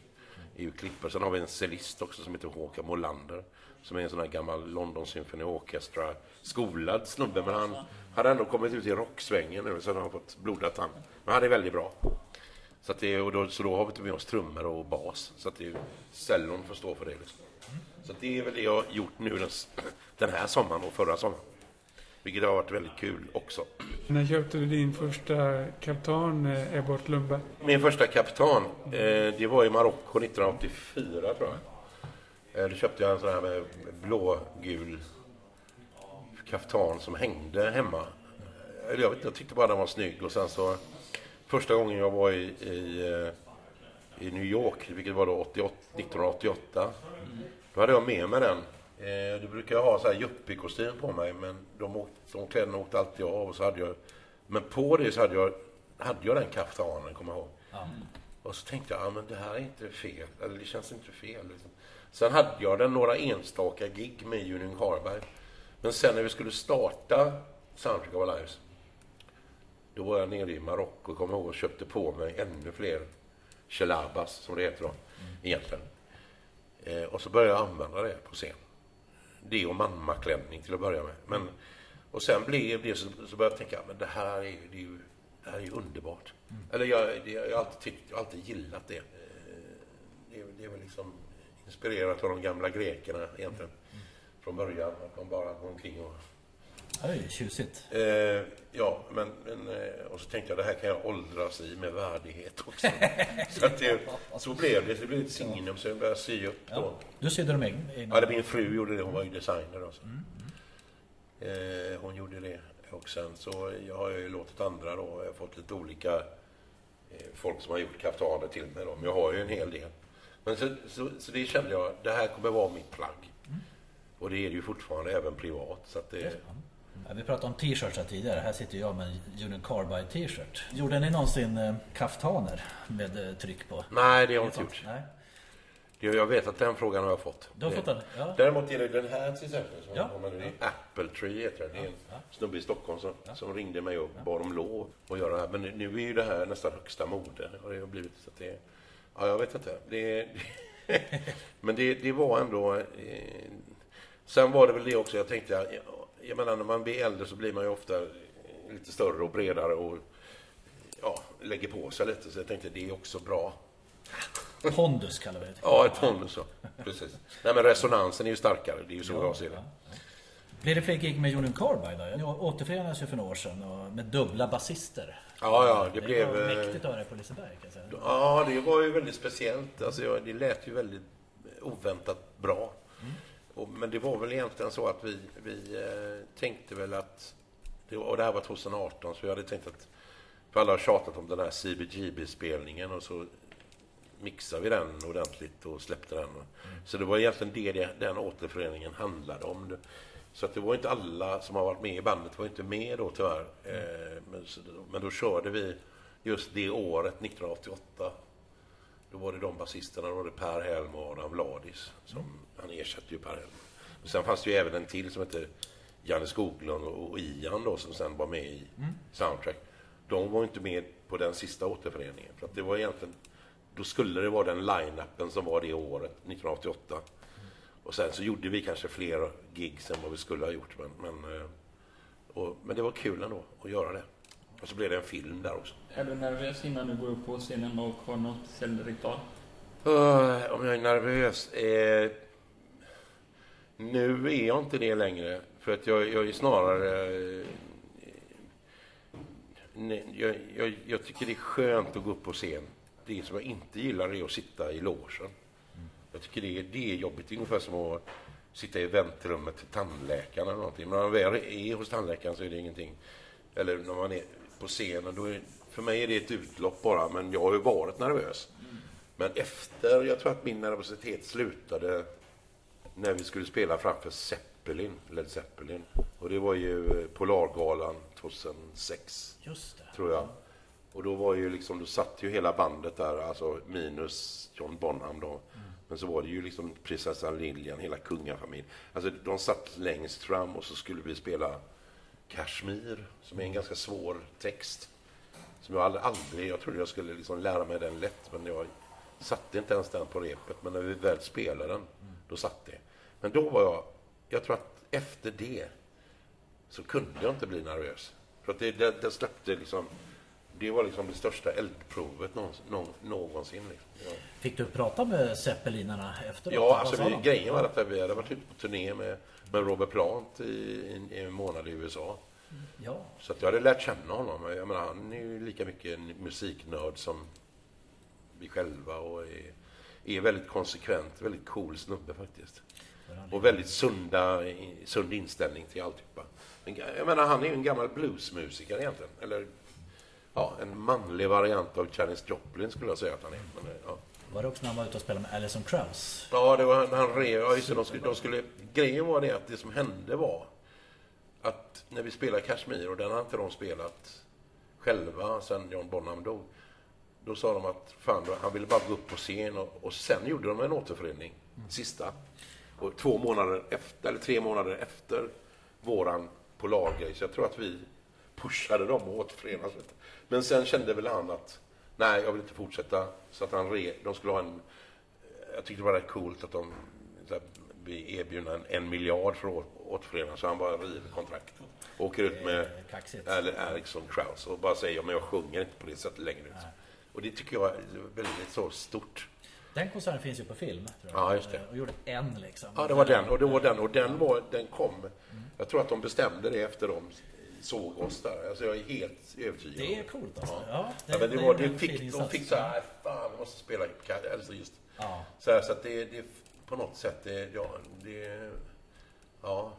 är ju klippare. Sen har vi en cellist också som heter Håkan Molander. Som är en sån här gammal London Symphony Orchestra skolad snubbe. Men han hade ändå kommit ut i rocksvängen nu så han har fått blodat han. Men han är väldigt bra. Så, det, och då, så då har vi med oss trummor och bas. Så att det är cellon får stå för det. Liksom. Så det är väl det jag har gjort nu den, den här sommaren och förra sommaren. Vilket har varit väldigt kul också. När köpte du din första kaptan, eh, Ebbot Lundberg? Min första kaptan, eh, det var i Marocko 1984 tror jag. Eh, då köpte jag en sån här blågul kaftan som hängde hemma. Eller jag vet inte, jag tyckte bara den var snygg och sen så första gången jag var i, i, i New York, vilket var då 88, 1988. Då hade jag med mig den. Eh, då brukar jag ha så här yuppie-kostym på mig men de, de kläderna åkte alltid av och så hade jag men på det så hade jag, hade jag den kaftanen, kommer jag ihåg. Och så tänkte jag, ja men det här är inte fel, eller det känns inte fel. Liksom. Sen hade jag den några enstaka gig med Union Harberg. Men sen när vi skulle starta Soundtrack of Lives, då var jag nere i Marocko, kommer ihåg, och köpte på mig ännu fler Chelabas, som det heter då, egentligen. Eh, och så började jag använda det på scen. Det och mammaklänning till att börja med. Men, och sen blev det så, så började jag tänka, men det här är, ju- det är ju det här är ju underbart. Eller jag, det, jag har alltid tyckt, jag har alltid gillat det. Eh, Det, är- det är väl liksom Inspirerat av de gamla grekerna egentligen. Från början, att man bara går omkring och... Det ju tjusigt. Eh, ja, men, men eh, och så tänkte jag det här kan jag åldras i med värdighet också. *laughs* så, att det, så blev det. Det blev ett signum så jag började sy upp då. Ja. Du sydde dem egna? Ja, det min fru gjorde det. Hon var ju designer också. Eh, hon gjorde det. Och sen så jag har jag ju låtit andra då. Jag har fått lite olika eh, folk som har gjort kaftaner till mig då. Men jag har ju en hel del. Men så, så, så det kände jag, det här kommer vara mitt plagg. Och det är det ju fortfarande även privat. Så att det, Ja, vi pratade om t-shirts här tidigare. Här sitter jag med en Union Carbide t-shirt. Gjorde ni någonsin eh, kaftaner med eh, tryck på? nej, det har jag inte gjort. Nej. Det- Jag vet att den frågan har jag fått. Du har fått den? Ja. Däremot är det den här till exempel. Som Ja. ja. man, det är Apple Tree heter det. Det är en Ja. snubbe i Stockholm som, som ringde mig och bad om lov att göra det här. Men nu- nu är ju det här nästan högsta mode. Har det blivit, så att det, ja, jag vet inte. Det, *laughs* men det, det var ändå... Eh, sen var det väl det också. Jag tänkte, jag, menar när man blir äldre så blir man ju ofta lite större och bredare och ja, lägger på sig lite. Så jag tänkte det är också bra. Pondus kallar vi det. Ja, ett ton så. Precis. Nej, men resonansen är ju starkare. Det är ju så jag ser det. Blir det fler gig med Union Carbide? Jag återförenades ju för några år sedan och med dubbla basister. Ja, ja, det blev... var eh, mäktigt att höra på Liseberg kan jag säga. Ja, det var ju väldigt speciellt. Alltså, det lät ju väldigt oväntat bra. Och, men det var väl egentligen så att vi, vi eh, tänkte väl att... Det, och det här var 2018, så vi hade tänkt att... För alla har tjatat om den här CBGB-spelningen och så mixade vi den ordentligt och släppte den. Så det var egentligen det, det den återföreningen handlade om. Så att det var inte alla som har varit med i bandet var inte med då tyvärr. Eh, men, så, men då körde vi just det året, 1988. Då var det de basisterna, då var det Per Helm och Adam Vladis. Som, Han ersatte ju Per Helm. Och sen fanns det ju även en till som hette Janne Skoglund och Ian då, som sen var med i Soundtrack. De var inte med på den sista återföreningen. För att det var egentligen, då skulle det vara den line-upen som var det året, 1988. Och sen så gjorde vi kanske fler gigs än vad vi skulle ha gjort. Men, men, eh, och, men det var kul ändå att göra det. Och så blev det en film där också. Är du nervös innan du går upp på scenen och har något säljritual? Uh, om jag är nervös? Eh, nu är jag inte det längre. För att jag, jag är snarare... Eh, nej, jag, jag, jag tycker det är skönt att gå upp på scen. Det som jag inte gillar är att sitta i logen. Jag tycker det är, det är jobbigt. Det är ungefär som att sitta i väntrummet till tandläkaren eller någonting. Men när man väl är hos tandläkaren så är det ingenting. Eller när man är på scenen, då är, för mig är det ett utlopp bara. Men jag har ju varit nervös. Men efter, jag tror att min nervositet slutade när vi skulle spela framför Zeppelin, Led Zeppelin. Och det var ju eh, Polargalan 2006 Just det. tror jag. Och då var ju liksom, då satt ju hela bandet där, alltså minus John Bonham då. Men så var det ju liksom prinsessan Lilian, hela kungafamiljen. Alltså de satt längst fram och så skulle vi spela Kashmir, som är en ganska svår text. Som jag aldrig, aldrig jag trodde jag skulle liksom lära mig den lätt, men jag satte inte ens den på repet. Men när vi väl spelade den, då satt det. Men då var jag, jag tror att efter det så kunde jag inte bli nervös. För att det, det, det släppte liksom, det var liksom det största eldprovet någonsin. någon- någonsin liksom. ja. Fick du prata med zeppelinarna efteråt? Ja, alltså vi, grejen var att vi hade varit ute på turné med, med Robert Plant i, i, i en månad i USA. Ja, Så att jag hade lärt känna honom. Jag menar, han är ju lika mycket en musiknörd som vi själva och är, är väldigt konsekvent, väldigt cool snubbe faktiskt. Och väldigt sunda, sund inställning till alltihopa. Jag menar, han är ju en gammal bluesmusiker egentligen. Eller ja, en manlig variant av Janis Joplin skulle jag säga att han är. Men, ja. var det också när han var ute och spelade med Alison Krauss? Ja, det var när han rev. Ja, just de skulle, de skulle, grejen var det att det som hände var att när vi spelade Kashmir, och den har inte de spelat själva sen John Bonham dog. Då sa de att fan, han ville bara gå upp på scen och, och sen gjorde de en återförening, sista. Och två månader efter, eller tre månader efter våran Polargrej, så jag tror att vi pushade dem att återförenas. lite. Men sen kände väl han att nej, jag vill inte fortsätta. Så att han re, de skulle ha en jag tyckte det var rätt coolt att de vi erbjuder en, en miljard för att återförenas. Så han bara river kontraktet. Åker ut med Eh, Ericsson Krauss och bara säger ja, men jag sjunger inte på det sättet längre. Och det tycker jag är väldigt så stort. Den konserten finns ju på film. Tror jag. Ja, just det. Eh, Och gjorde en liksom. Ja, det var den och det var den och den var, den kom. Jag tror att de bestämde det efter de såg oss där. Alltså jag är helt övertygad. Det är coolt alltså. Ja. Ja, Ja, men det är var, det fick, de fick så här, fan vi måste spela alltså just Ja. så här, så att det, det på något sätt, det, ja, det, ja.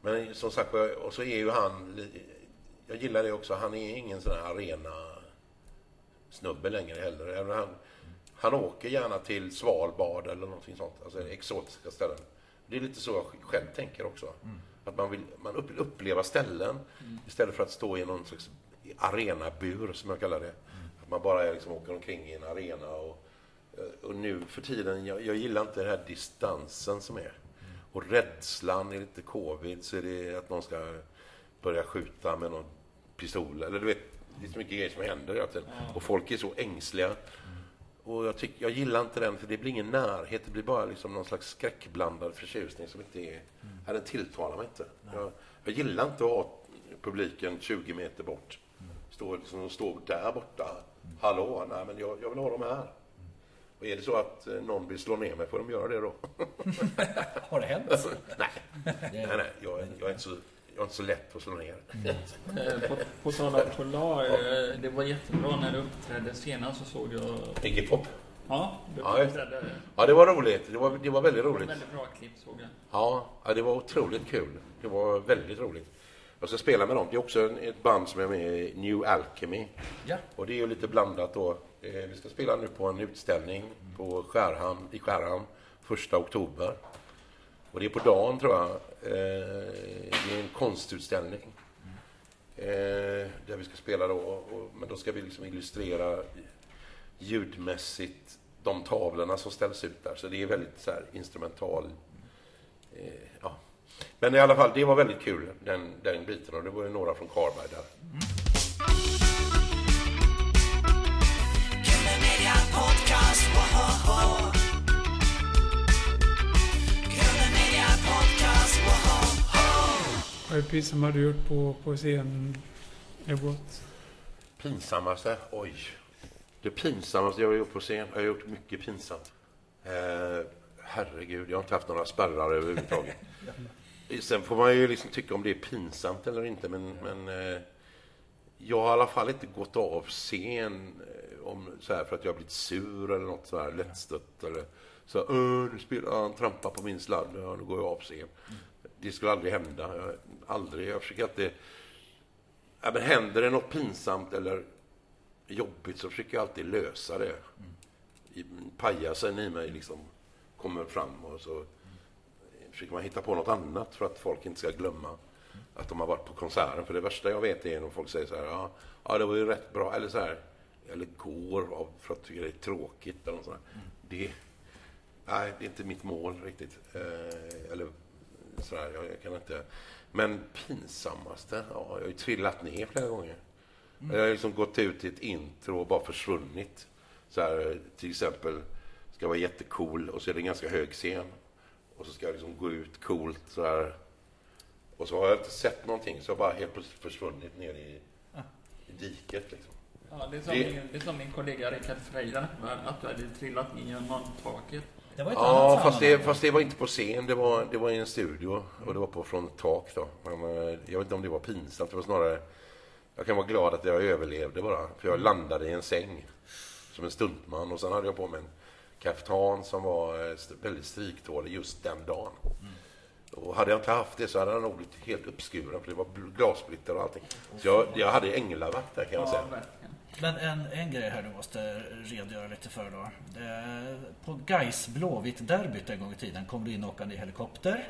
Men som sagt och så är ju han, jag gillar det också, han är ingen sån här arena snubbe längre heller. Även Han, han åker gärna till Svalbard eller någonting sånt, alltså exotiska ställen. Det är lite så jag själv tänker också. Att man vill man upp, uppleva ställen istället för att stå i någon slags arenabur, som jag kallar det. Att man bara liksom åker omkring i en arena. Och, och nu för tiden, jag, jag gillar inte den här distansen som är. Och rädslan, är lite covid, så är det att någon ska börja skjuta med någon pistol. Eller du vet, det är så mycket grejer som händer hela tiden. Och folk är så ängsliga. Och jag, tyck, jag gillar inte den, för det blir ingen närhet. Det blir bara liksom någon slags skräckblandad förtjusning som inte är... Ja, den tilltalar mig inte. Jag, jag gillar inte att ha publiken 20 meter bort. Stå, liksom, de står där borta. Hallå, nej men jag, jag vill ha dem här. Och är det så att eh, någon vill slå ner mig får de göra det då. *laughs* *laughs* Har det hänt? nej, nej, nej jag, jag, är inte så, jag är inte så lätt att slå ner. Eh, På, på tal om Polar, det var jättebra när du uppträdde senast så såg jag... Iggy Pop. Ja, du Ja, uppträdde. Ja, det var roligt. Det var, det var väldigt Det var roligt. väldigt bra klipp såg jag. Ja, ja, det var otroligt kul. Det var väldigt roligt. Jag ska spela med dem. Det är också en- ett band som är med i New Alchemy. Ja. Och det är ju lite blandat då. Eh, Vi ska spela nu på en utställning på Skärhamn, i Skärhamn första oktober. Och det är på dagen tror jag. Eh, Det är en konstutställning. Eh, Där vi ska spela då. Och, men då ska vi liksom illustrera ljudmässigt de tavlorna som ställs ut där. Så det är väldigt så här instrumental. Eh, ja. Men i alla fall, det var väldigt kul den, den biten och det var ju några från Karlberg där. Mm. Vad är det pinsamma har du gjort på, på scen, Ebbot? Pinsammaste? Oj. Det pinsammaste jag har gjort på scen? Jag har gjort mycket pinsamt. Eh, herregud, jag har inte haft några spärrar överhuvudtaget. *laughs* Sen får man ju liksom tycka om det är pinsamt eller inte, men, men eh, jag har i alla fall inte gått av scen eh, om, så här, för att jag har blivit sur eller något så här lättstött. Eller så nu spelar han trampar på min sladd, ja, nu går jag av scen. Det skulle aldrig hända. Jag, aldrig. Jag försöker alltid... Ja, men händer det något pinsamt eller jobbigt så försöker jag alltid lösa det. Pajasen i mig liksom kommer fram och så försöker man hitta på något annat för att folk inte ska glömma att de har varit på konserten. För det värsta jag vet är när folk säger så här, ja, ja det var ju rätt bra, eller så här, eller går av för att tycka det är tråkigt eller något sånt Mm. Det, nej, det är inte mitt mål riktigt. Eh, eller så här, jag, jag kan inte. Men pinsammaste, ja, jag har ju trillat ner flera gånger. Jag har liksom gått ut i ett intro och bara försvunnit. Så här, till exempel, ska vara jättecool och så är det en ganska hög scen. Och så ska jag liksom gå ut coolt så här. Och så har jag inte sett någonting så jag bara helt plötsligt försvunnit ner i, i diket liksom. Ja, det, är som Det- Min, det är som min kollega Rickard Freira, att du hade trillat ner genom taket. Det var ett Ja, annat fast det, fast det var inte på scen. Det var, det var i en studio och det var på från tak då. Men, eh, jag vet inte om det var pinsamt. Det var snarare... Jag kan vara glad att jag överlevde bara. För jag landade i en säng som en stuntman och sen hade jag på mig en kaftan som var eh, väldigt striktålig just den dagen. Och hade jag inte haft det så hade jag nog blivit helt uppskuren för det var glassplitter och allting. Så jag, jag hade änglavakt där kan jag Ja, säga. Men en, en grej här du måste redogöra lite för då. På Gais Blåvitt-derbyt en gång i tiden kom du in åkande i helikopter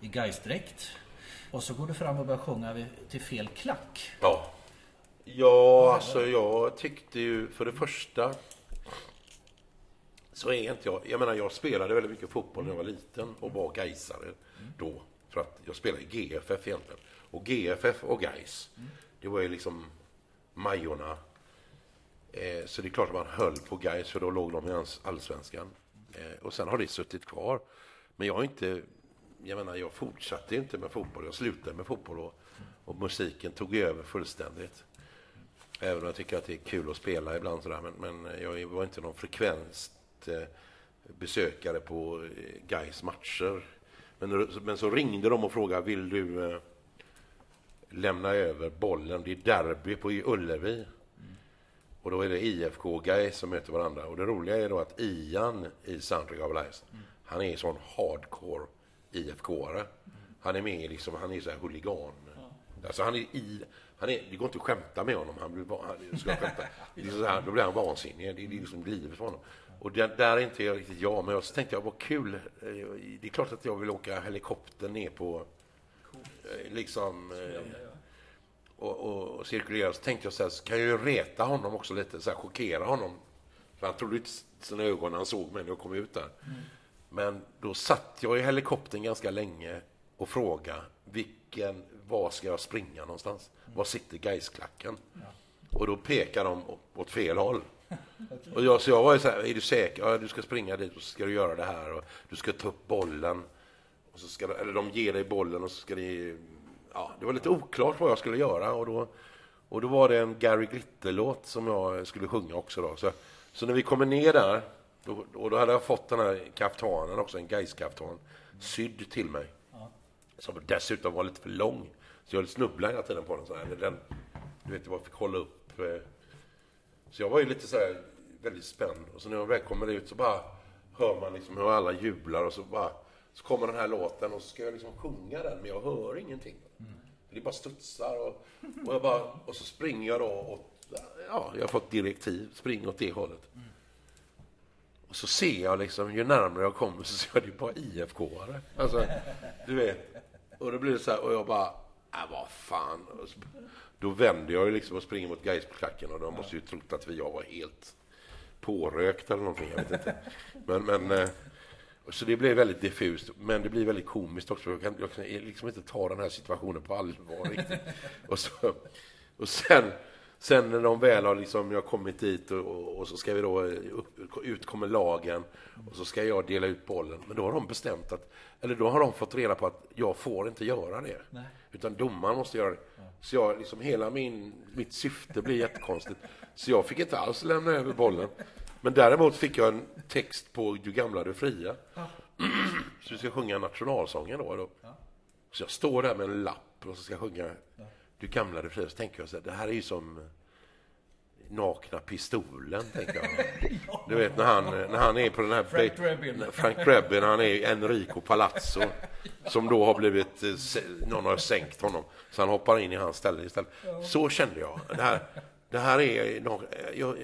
i Gais-dräkt. Och så går du fram och börjar sjunga till fel klack. Ja. Ja, alltså jag tyckte ju för det första så är inte jag... Jag menar, jag spelade väldigt mycket fotboll när jag var liten och var gaisare då. För att jag spelade i GFF egentligen. Och GFF och Gais, det var ju liksom Majorna. Eh, så det är klart att man höll på Gais för då låg de i allsvenskan. Eh, och sen har det suttit kvar. Men jag har inte... Jag menar, jag fortsatte inte med fotboll. Jag slutade med fotboll och, och musiken tog över fullständigt. Även om jag tycker att det är kul att spela ibland sådär. Men, men jag var inte någon frekvent eh, besökare på eh, Gais matcher. Men, men så ringde de och frågade, vill du eh, lämna över bollen? Det är derby på Ullevi. Och då är det IFK och Gais som möter varandra. Och det roliga är då att Ian i Soundtrack of Life, han är en sån hardcore IFK-are. Han är med liksom, han är så här huligan. Alltså han är i, han är, det går inte att skämta med honom. Han blir, han, ska skämta, det är så här, då blir han vansinnig. Det är, liksom livet för honom. Och där, där är inte jag riktigt jag, men jag tänkte jag, vad kul. Eh, Det är klart att jag vill åka helikopter ner på, eh, liksom, och, och, cirkulera. Så tänkte jag så här, så kan jag ju reta honom också lite, så här, chockera honom. För han trodde inte sina ögon när han såg mig när jag kom ut där. Men då satt jag i helikoptern ganska länge och frågade vilken, var ska jag springa någonstans? Var sitter Gaisklacken? Och då pekar de åt- åt fel håll. *laughs* Och jag, så jag var ju så här, är du säker? Ja, du ska springa dit och så ska du göra det här och du ska ta upp bollen. Och så ska, eller de ger dig bollen och så ska ni... Ja, det var lite oklart vad jag skulle göra och då, och då var det en Gary Glitter-låt som jag skulle sjunga också då. Så, så när vi kommer ner där, då, och då hade jag fått den här kaftanen också, en Gais-kaftan, sydd till mig. Som dessutom var lite för lång. Så jag snubblade hela tiden på den. Så här. Den, du vet, jag fick hålla upp. eh. Så jag var ju lite så här väldigt spänd. Och så när jag väl kommer ut så bara hör man liksom hur alla jublar och så bara så kommer den här låten och så ska jag liksom sjunga den men jag hör ingenting. Det bara studsar och, och, jag bara, och så springer jag då åt, ja, jag har fått direktiv, spring åt det hållet. Och så ser jag liksom, ju närmare jag kommer så ser jag det bara IFK-are. Alltså, du vet. Och då blir det så här, och jag bara, äh, vad fan. Och så, då vänder jag ju liksom och springer mot Gaisklacken och de måste ju trott att vi, jag var helt pårökt eller någonting, jag vet inte. *laughs* Men, men, eh, så det blev väldigt diffust, men det blir väldigt komiskt också. Jag kan, jag kan liksom inte ta den här situationen på allvar riktigt. *laughs* Och, så, och sen, sen när de väl har liksom, jag kommit dit och, och, och så ska vi då, upp, ut kommer lagen och så ska jag dela ut bollen. Men då har de bestämt att, eller då har de fått reda på att jag får inte göra det. Nej. Utan domaren måste göra det. Så jag, liksom hela min, mitt syfte blir jättekonstigt. Så jag fick inte alls lämna över bollen. Men däremot fick jag en text på Du gamla, du fria. *clears throat* Så vi ska sjunga nationalsången då. då. Så jag står där med en lapp och så ska jag sjunga Du gamla, du fria. Så tänker jag så här, det här är ju som Nakna pistolen, tänker jag. *laughs* Du vet när han, när han är på den här... Frank Drebin. Frank Drebin, han är Enrico Palazzo. *laughs* Som då har blivit, eh, någon har sänkt honom. Så han hoppar in i hans ställe istället. Så kände jag. Det här, det här är, nå- jag,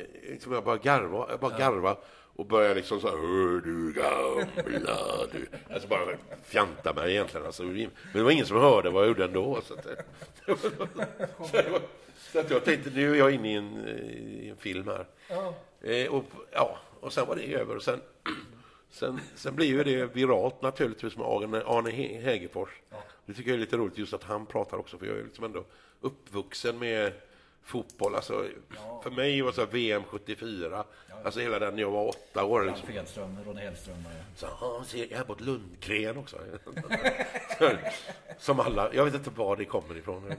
jag, jag bara garva, jag bara garva och börjar liksom så här, "Hör du gamla du. Alltså bara fjanta mig egentligen. Alltså, men det var ingen som hörde vad jag gjorde ändå. Så att, *laughs* så det var- så att jag tänkte, nu är jag inne i en, i en film här. Eh, och, ja, och sen var det över. Och sen, *clears throat* sen, sen blir ju det viralt naturligtvis med Arne, Arne He- Hegerfors. Det tycker jag är lite roligt just att han pratar också, för jag är liksom ändå uppvuxen med fotboll. Alltså, För mig var så VM 74, alltså hela den när jag var åtta år. Liksom. Ralf Edström, Ronny Hellström. Så, ja, ser Ebbot Lundgren också. *laughs* Som alla, jag vet inte var det kommer ifrån.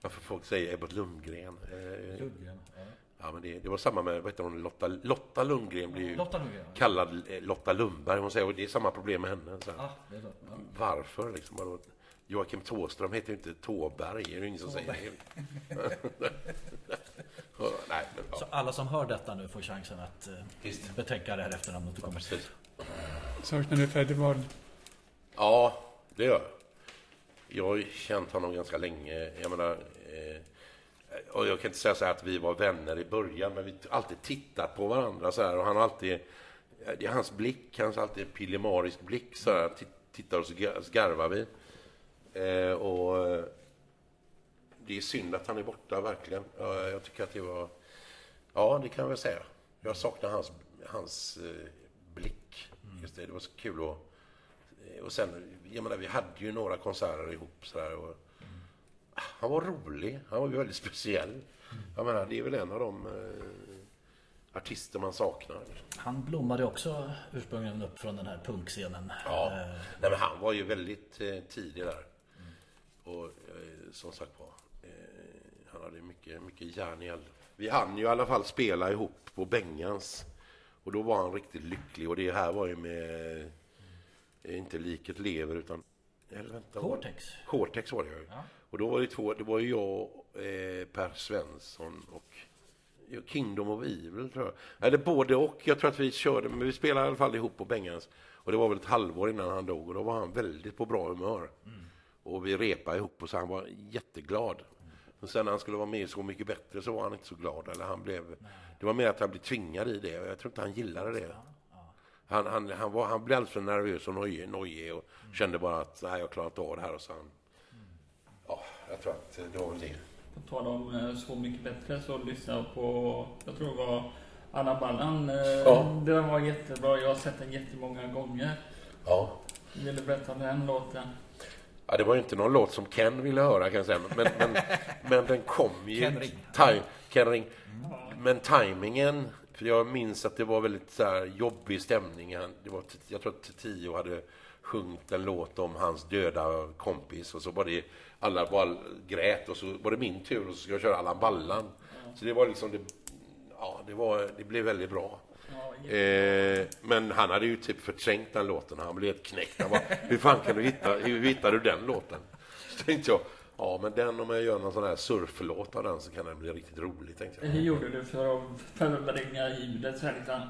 Varför folk säger Ebbot Lundgren. Eh, Lundgren. Ja. Ja, men det, det var samma med vad heter hon, Lotta, Lotta Lundgren blir ju Lotta Lundgren. ja. kallad eh, Lotta Lundberg. Hon säger och det är samma problem med henne. Så. Ah. Ja. Varför? Liksom? Joakim Tåström heter ju inte Tåberg, det är ingen som säger. Ja, Nej, men, Så ja. alla som hör detta nu får chansen att eh, Visst. betänka det här efternamnet du kommer Precis. Saknar du Freddy Ward? Ja, det gör jag. Jag har känt honom ganska länge. Jag menar, eh, och jag kan inte säga så här att vi var vänner i början, men vi har alltid tittat på varandra så här. Och han har alltid, det är hans blick, hans alltid pillemarisk blick så här. Titt- Tittar och så garvar vi. Eh, och eh, det är synd att han är borta, verkligen. Ja, Jag tycker att det var, ja det kan jag väl säga. Jag saknar hans, hans eh, blick. Just det, det var så kul att Eh, Och sen, jag menar, vi hade ju några konserter ihop sådär och Han var rolig, han var ju väldigt *laughs* speciell. Jag menar, det är väl en av de eh, artister man saknar. Han blommade också ursprungligen upp från den här punkscenen. Ja, Eh, nej, men han var ju väldigt eh, tidig där. Och eh, som sagt var, eh, han hade mycket, mycket järn i eld. Vi hann ju i alla fall spela ihop på Bengans. Och då var han riktigt lycklig och det här var ju med, eh, inte Liket lever utan, eller vänta. vad- Cortex. Cortex var det ju. Ja. Och då var det två, det var ju jag, eh, Per Svensson och Kingdom of Evil tror jag. Eller både och. Jag tror att vi körde, men vi spelade i alla fall ihop på Bengans. Och det var väl ett halvår innan han dog och då var han väldigt på bra humör. Och vi repade ihop och så han var jätteglad. Men sen när han skulle vara med Så mycket bättre så var han inte så glad. Eller han blev, det var mer att han blev tvingad i det och jag tror inte han gillade det. Han, han, han, var, han blev alldeles för nervös och nojig, nojig och kände bara att nej, jag klarar inte av det här. Och så han, ja, jag tror att det var väl det. På tal om eh, Så mycket bättre så lyssnade jag på, jag tror det var Anna Ballan. Eh, Ja. Den var jättebra. Jag har sett den jättemånga gånger. Ja. Vill du berätta om den låten? Ja, det var ju inte någon låt som Ken ville höra kan jag säga. Men, men, men den kom ju... Ken Ring. Ken Ring. Men tajmingen, för jag minns att det var väldigt så här jobbig stämning. Det var, jag tror att Tio hade sjungit en låt om hans döda kompis och så var det alla bara grät och så var det min tur och så skulle jag köra Allan Ballan. Så det var liksom det, ja, det, var, det blev väldigt bra. Eh, men han hade ju typ förträngt den låten. Han blev helt knäckt. Han bara, hur fan kan du hitta, hur hittar du den låten? Så tänkte jag, ja men den om jag gör någon sån här surflåt av den så kan den bli riktigt rolig, tänkte jag. Hur gjorde du för att förbringa ljudet så här liksom?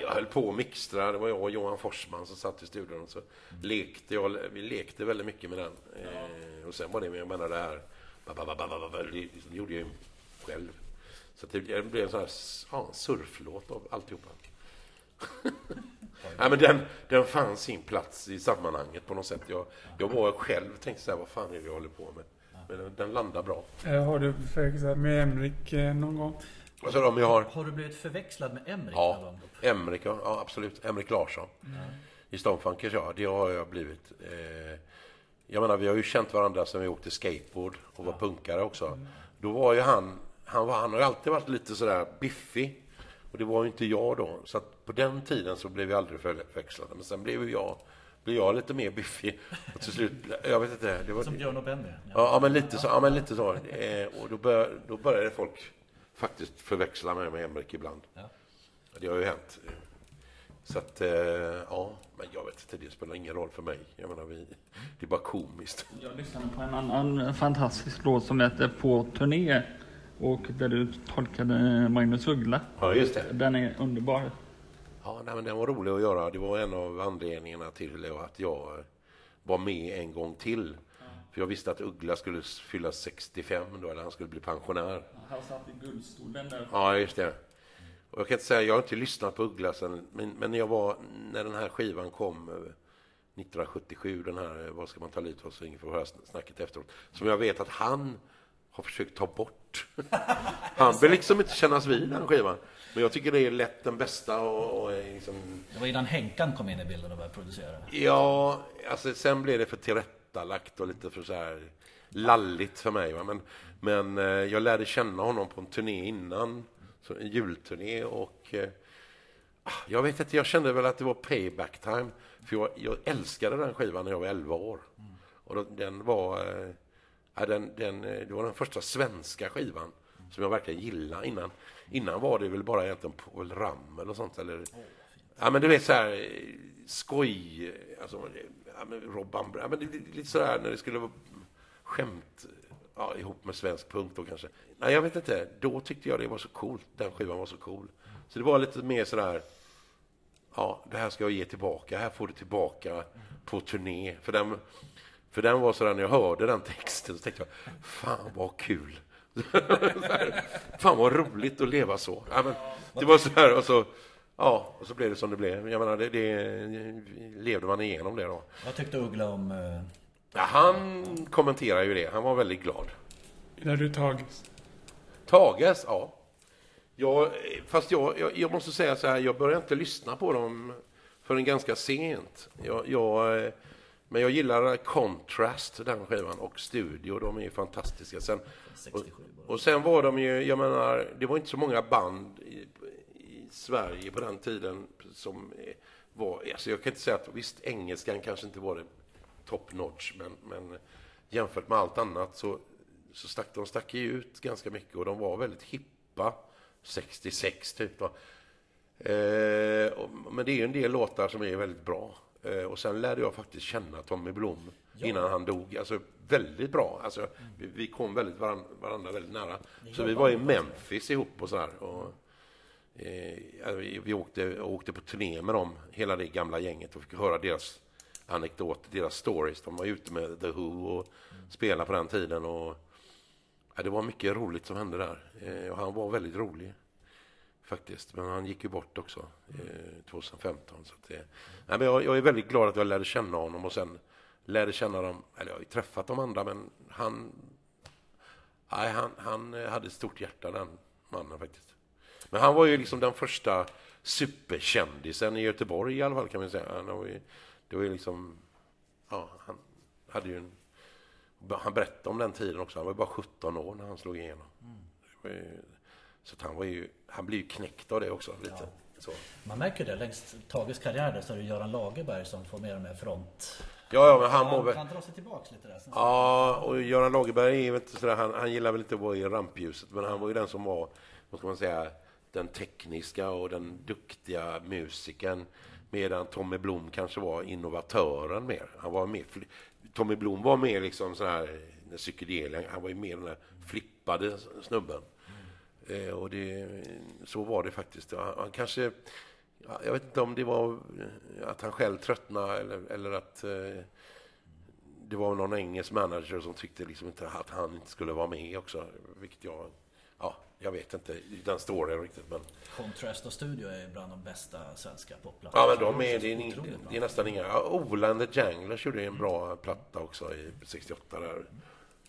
Jag höll på att mixtra. Det var jag och Johan Forsman som satt i studion. Och så lekte jag, vi lekte väldigt mycket med den. Eh, och sen var det, jag menar det här, ba, ba, ba, ba, ba, det gjorde jag ju själv. Så det, blev en sån här ja, surflåt av alltihopa. *laughs* Nej, men den, den fann sin plats i sammanhanget på något sätt. Jag, jag var själv tänkte så här, vad fan är det jag håller på med? Men den, den landar bra. Eh, Har du förväxlat med Emrik eh, någon gång? Och så om jag har Har du blivit förväxlad med Emrik Ja, någon gång? Emrik, ja, ja absolut. Emrik Larsson. I Stonefunkers, ja. Det har jag blivit. Eh, jag menar, vi har ju känt varandra sedan vi åkte skateboard och var punkare också. Då var ju han, han, var, han har alltid varit lite sådär biffig. Och det var ju inte jag då. Så att på den tiden så blev vi aldrig förväxlade. Men sen blev ju jag, blev jag lite mer biffig. Och till slut, jag vet inte. Det var, Som Björn och Benny? Ja, ja, men lite så. Ja, men lite så. Eh, och då, bör, då började folk faktiskt förväxla mig med Emrik ibland. Ja. Det har ju hänt. Så att, eh, ja, men jag vet inte, det spelar ingen roll för mig. Jag menar, vi, det är bara komiskt. Jag lyssnade på en annan fantastisk låt som heter På turné. Och där du tolkade Magnus Uggla. Ja, just det. Den är underbar. Ja, nej, men den var rolig att göra. Det var en av anledningarna till att jag var med en gång till. För jag visste att Uggla skulle fylla 65 då, eller han skulle bli pensionär. Han satt i guldstolen där. Ja, just det. Och jag kan inte säga, jag har inte lyssnat på Uggla sen, men, men när jag var, när den här skivan kom eh, 1977, den här eh, Vad ska man ta livet av så ingen får höra snacket efteråt, som jag vet att han har försökt ta bort. Han vill liksom inte kännas vid den skivan. Men jag tycker det är lätt den bästa och, och liksom, Det var innan Henkan kom in i bilden och började producera. Ja, alltså sen blev det för tillrättalagt och lite för så här lalligt för mig. Va? Men, men eh, jag lärde känna honom på en turné innan, så en julturné och eh, ah, jag vet inte, jag kände väl att det var payback time. För jag, jag älskade den skivan när jag var 11 år. Och då, den var, eh, ja, den, den, eh, det var den första svenska skivan som jag verkligen gillade. Innan, innan var det väl bara egentligen Paul Ramel och sånt. Eller, Ja, men du vet så här eh, skoj, alltså, ja, men Robban, ja, men det, det, lite sådär när det skulle vara skämt ja, ihop med svensk punk då kanske. Nej, jag vet inte. Då tyckte jag det var så coolt. Den skivan var så cool. Så det var lite mer sådär, ja, det här ska jag ge tillbaka. Här får du tillbaka på turné. För den, för den var sådär, när jag hörde den texten så tänkte jag, fan vad kul. *laughs* Här, fan vad roligt att leva så. Ja, men, det var så här, och så, ja, och så blev det som det blev. Jag menar, det, det levde man igenom det då. Vad tyckte Uggla om... eh, Ja, han kommenterar ju det. Han var väldigt glad. När du tagits? Tages, ja. Jag, fast jag, jag, jag måste säga så här, jag började inte lyssna på dem förrän ganska sent. Jag, jag, eh, men jag gillar Contrast, den skivan, och Studio. De är ju fantastiska. Sen, och, 67 bara. och sen var de ju, jag menar, det var inte så många band i, i Sverige på den tiden som var, alltså jag kan inte säga att visst, engelskan kanske inte var det top notch, men, men jämfört med allt annat så, så stack de stack ut ganska mycket och de var väldigt hippa 66 typ. Eh, och- men det är ju en del låtar som är väldigt bra. Eh, och sen lärde jag faktiskt känna Tommy Blom innan han dog. Alltså väldigt bra. Alltså, vi, vi kom väldigt varann, varandra väldigt nära. Så vi var i Memphis ihop och sådär. Och, eh, ja, vi, åkte, åkte på turné med dem, hela det gamla gänget och fick höra deras anekdoter, deras stories. De var ute med The Who och spelade på den tiden. Och, ja, det var mycket roligt som hände där. Eh, och han var väldigt rolig faktiskt. Men han gick ju bort också eh, 2015. Så att det, nej, men jag, jag är väldigt glad att jag lärde känna honom och sen lärde känna dem, eller jag har ju träffat de andra men han, nej, han, han eh, hade ett stort hjärta den mannen faktiskt. Men han var ju liksom den första superkändisen i Göteborg i alla fall kan man säga. Han var ju, det var ju liksom, ja, han hade ju en, han berättade om den tiden också. Han var ju bara 17 år när han slog igenom. Ju, så han var ju, han blev ju knäckt av det också lite. Så. Man märker det längs Tages karriär där så är det Göran Lagerberg som får mer och mer front. Ja, ja, men han Han väl... kan dra sig tillbaks lite där. Ja, och Göran Lagerberg är väl inte sådär, han, han gillar väl inte att vara i rampljuset, men han var ju den som var, vad ska man säga, den tekniska och den duktiga musikern. Medan Tommy Blom kanske var innovatören mer. Han var mer Tommy Blom var mer liksom sån här han var ju mer den där flippade snubben. Eh, och det, så var det faktiskt. Han, han kanske, ja, jag vet inte om det var eh, att han själv tröttnade eller, eller att eh, det var någon engelsk manager som tyckte liksom inte att han inte skulle vara med också. Vilket jag, ja, jag vet inte den storyn riktigt. Men, Contrast och Studio är bland de bästa svenska popplattorna. ja, men de är, det, är, ni- bra. det är nästan inga. Ja, Ola and the Janglers gjorde en bra platta också i 68 där.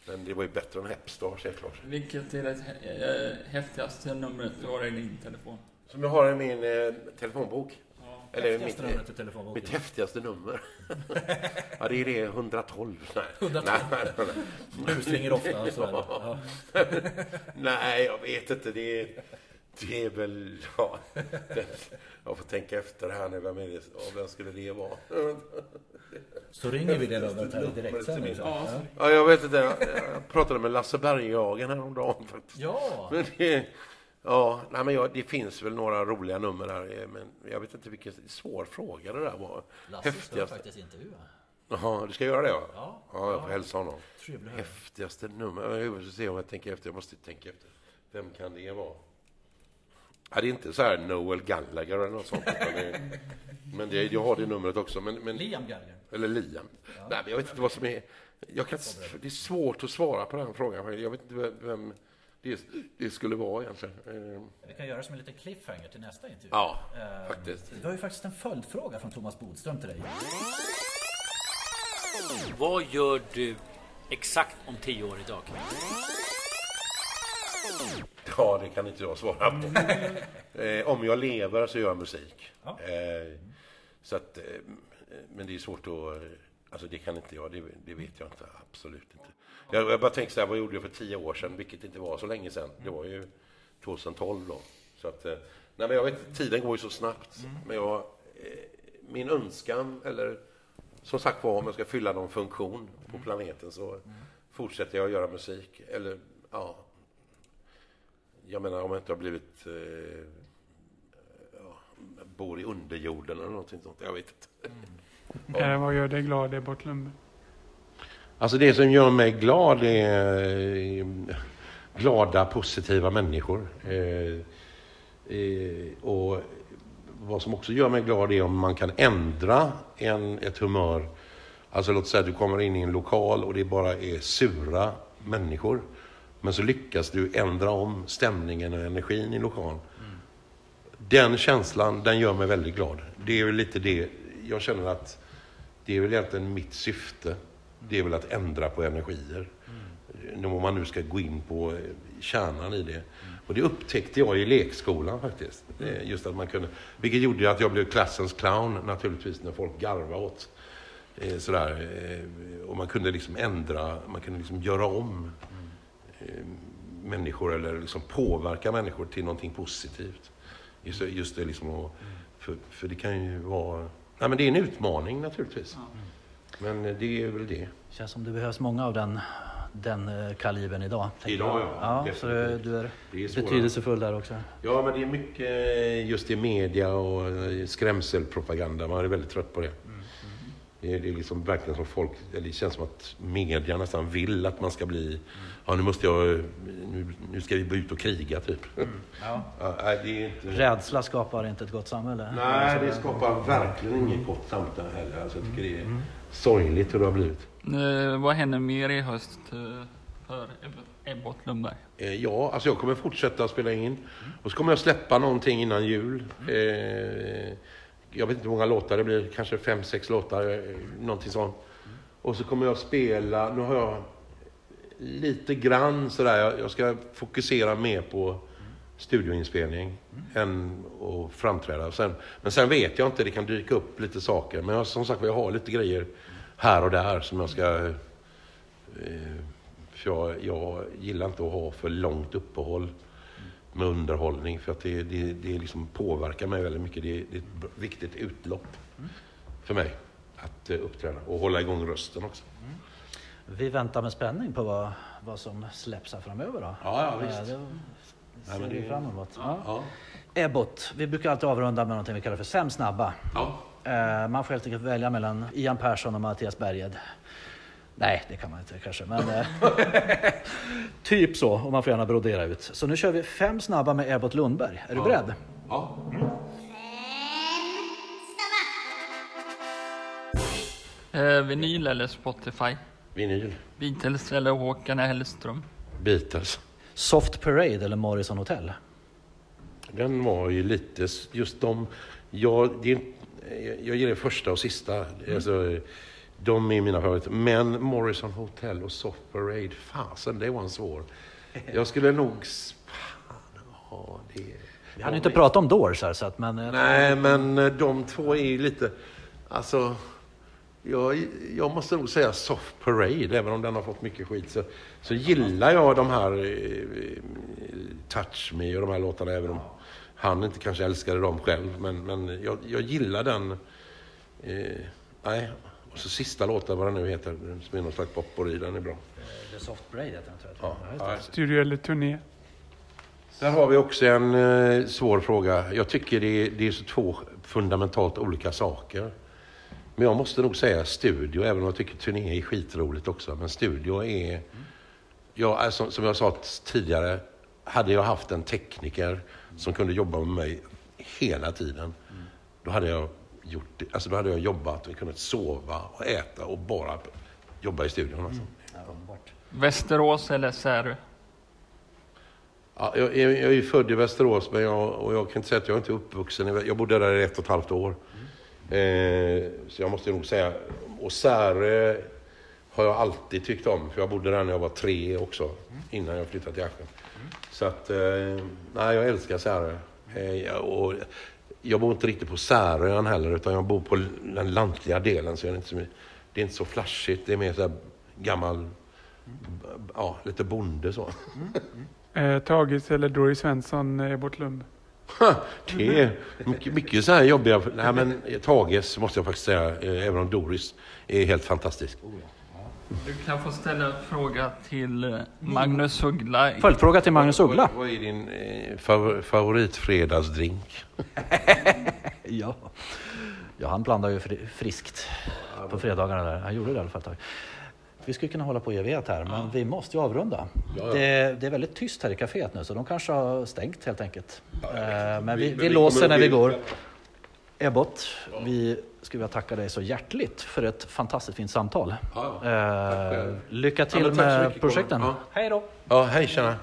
Men det var ju bättre än Hepstars helt klart. Vilket är det äh, häftigaste numret du har i din telefon? Som jag har i min eh, telefonbok. Ja. Eller mitt, numret i telefonboken. mitt häftigaste nummer. *laughs* ja, det är det 112. Nej, 112. nej, nej, nej. Du ofta så. Ja. *laughs* Nej, jag vet inte. Det är, det är väl... Ja, det, *laughs* jag får tänka efter här nu. Vem, är det, ja, vem skulle det vara? *laughs* Så ringer vi det här i direktsändning. Ja, Ja. Ja, jag vet inte. Jag, jag pratade med Lasse Berghagen häromdagen faktiskt. ja. Men det, ja, nej, men jag, det finns väl några roliga nummer där. eh, Men jag vet inte vilken svår fråga det där var. Lasse ska faktiskt intervjua. Jaha, du ska göra det? Ja. Ja, jag får hälsa honom. Trevlig. Häftigaste nummer? Jag måste se om jag tänker efter. Jag måste tänka efter. Vem kan det vara? Ja, det är inte så här Noel Gallagher eller något sånt. utan det, men det, jag har det numret också. Men, men, Liam Gallagher. eller Liam. Nej, men jag vet inte vad som är... Jag kan, det är svårt att svara på den frågan. Jag vet inte vem- det, det skulle vara egentligen. Eh, Vi kan göra som en liten cliffhanger till nästa intervju. Ja, Eh, faktiskt. Vi har ju faktiskt en följdfråga från Thomas Bodström till dig. Vad gör du exakt om tio år idag? Ja, det kan inte jag svara på. eh, om jag lever så gör jag musik. Ja. Eh, så att, eh, men det är svårt att... Alltså det kan inte jag, det, det vet jag inte. Absolut inte. Jag, jag bara tänkte så här, vad gjorde jag för tio år sedan? Vilket inte var så länge sedan. Det var ju 2012 då. Så att, eh, nej men jag vet, tiden går ju så snabbt. Men jag, eh, min önskan, eller som sagt var, om jag ska fylla någon funktion på planeten så fortsätter jag att göra musik. Eller, ja, jag menar om jag inte har blivit... Eh, ja, bor i underjorden eller någonting sånt. Jag vet inte. Eh, vad gör dig glad i Bortlund? Alltså det som gör mig glad är eh, glada, positiva människor. Eh, eh, och vad som också gör mig glad är om man kan ändra en, ett humör. Alltså låt säga att du kommer in i en lokal och det bara är sura människor. Men så lyckas du ändra om stämningen och energin i lokalen. Den känslan, den gör mig väldigt glad. Det är väl lite det, jag känner att det är väl egentligen mitt syfte. Det är väl att ändra på energier. Mm. Om man nu ska gå in på kärnan i det. Och det upptäckte jag i lekskolan faktiskt. Just att man kunde, vilket gjorde att jag blev klassens clown naturligtvis när folk garvade åt. Eh, Sådär. eh, Och man kunde liksom ändra, man kunde liksom göra om människor eller liksom påverka människor till någonting positivt. Just, det- just det liksom att, för, för det kan ju vara... Nej, men det är en utmaning naturligtvis. Men eh, det är väl det. Känns som det behövs många av den den eh, kalibern idag? Idag, ja. ja så du är Det är betydelsefull där också. Ja, men det är mycket just i media och eh, skrämselpropaganda. Man är väldigt trött på det. Det är, det är liksom verkligen som folk, eller det känns som att media nästan vill att man ska bli, ja nu måste jag, nu, nu ska vi gå ut och kriga typ. Ja. Ja, nej, det är inte... Rädsla skapar inte ett gott samhälle. Nej, det skapar verkligen inget gott samtal heller. Alltså, jag tycker det är sorgligt hur det har blivit. Eh, vad händer mer i höst eh, för Eb- Ebbot Lundberg? Eh, Ja, alltså jag kommer fortsätta spela in. Och så kommer jag släppa någonting innan jul. Eh, jag vet inte hur många låtar det blir, kanske fem, sex låtar, eh, någonting sånt. Och så kommer jag spela, nu har jag lite grann sådär, jag, jag ska fokusera mer på studioinspelning än att framträda. Sen, men sen vet jag inte, det kan dyka upp lite saker. Men jag, som sagt jag har lite grejer här och där som jag ska eh, för jag, jag gillar inte att ha för långt uppehåll med underhållning för att det, det, det liksom påverkar mig väldigt mycket. Det, det är ett viktigt utlopp för mig att eh, uppträda och hålla igång rösten också. Mm. Vi väntar med spänning på vad, vad som släpps här framöver då. Ja, ja, visst. Eh, Det ser vi fram emot. Ja. Ja. Ebbot, vi brukar alltid avrunda med någonting vi kallar för fem snabba. Ja. Eh, Man får helt enkelt välja mellan Ian Persson och Mattias Berghed. Nej, det kan man inte kanske, men eh, *laughs* typ så. Och man får gärna brodera ut. Så nu kör vi fem snabba med Ebbot Lundberg. Är du beredd? Ja. Eh, vinyl eller Spotify? Vinyl. Beatles eller Håkan Hellström? Beatles. Soft Parade eller Morrison Hotel? Den var ju lite, just de, jag, det är, jag- det första och sista. Alltså, de är mina favoriter. Men Morrison Hotel och Soft Parade, fasen det var en svår. *laughs* Jag skulle nog... Fan, ja, det... Vi hann ju inte prata om Doors här, så att, men... eh, Nej, men eh, de två är ju lite... Alltså, jag, jag måste nog säga Soft Parade, även om den har fått mycket skit. Så, så gillar jag de här eh, Touch Me och de här låtarna, även om han inte kanske älskade dem själv. Men, men jag, jag gillar den... Eh, nej, och så sista låten, vad den nu heter, som är någon slags popori, den är bra. The Soft Parade heter den, tror jag. Ja, ja. Studio eller turné? Där har vi också en eh, svår fråga. Jag tycker det är, det är så två fundamentalt olika saker. Men jag måste nog säga studio, även om jag tycker turné är skitroligt också. Men studio är... Ja, alltså, som jag sa tidigare, hade jag haft en tekniker som kunde jobba med mig hela tiden, då hade jag gjort det. Alltså, då hade jag jobbat och kunnat sova och äta och bara jobba i studion. Alltså. Underbart. Västerås eller Särö? Ja, jag, är, jag är ju född i Västerås, men jag, och jag kan inte säga att jag inte är uppvuxen. Jag bodde där i ett och ett halvt år. Eh, Eh, så jag måste nog säga... Och Särö har jag alltid tyckt om, för jag bodde där när jag var tre också, innan jag flyttade till Askim. Så att, eh, nej, jag älskar Särö. Eh, jag- och jag bor inte riktigt på Särön heller, utan jag bor på den lantliga delen, så jag är inte så, det är inte så flashigt. Det är mer så här gammal, ja, lite bonde så. Eh, Tagis eller Doris Svensson, eh, Ebbot Lund? Det är mycket, mycket så här jobbiga... Nej, men Tages måste jag faktiskt säga, eh, även om Doris är helt fantastisk. Du kan få ställa en fråga till eh, Magnus Uggla. Följdfråga till Magnus Uggla. Vad, vad är din eh, favor, favoritfredagsdrink? *laughs* Ja. ja, han blandar ju fri- friskt på fredagarna där. Han gjorde det i alla fall ett tag. Vi skulle kunna hålla på i evighet här, men vi måste ju avrunda. Ja, ja. Det, det är väldigt tyst här i kaféet nu, så de kanske har stängt helt enkelt. Eh, men vi, vi vi låser när vi går. Ebbot, vi skulle vilja tacka dig så hjärtligt för ett fantastiskt fint samtal. Ja, Eh, lycka till med mycket, projekten. Ja. Hej då! Ja, hej tjena.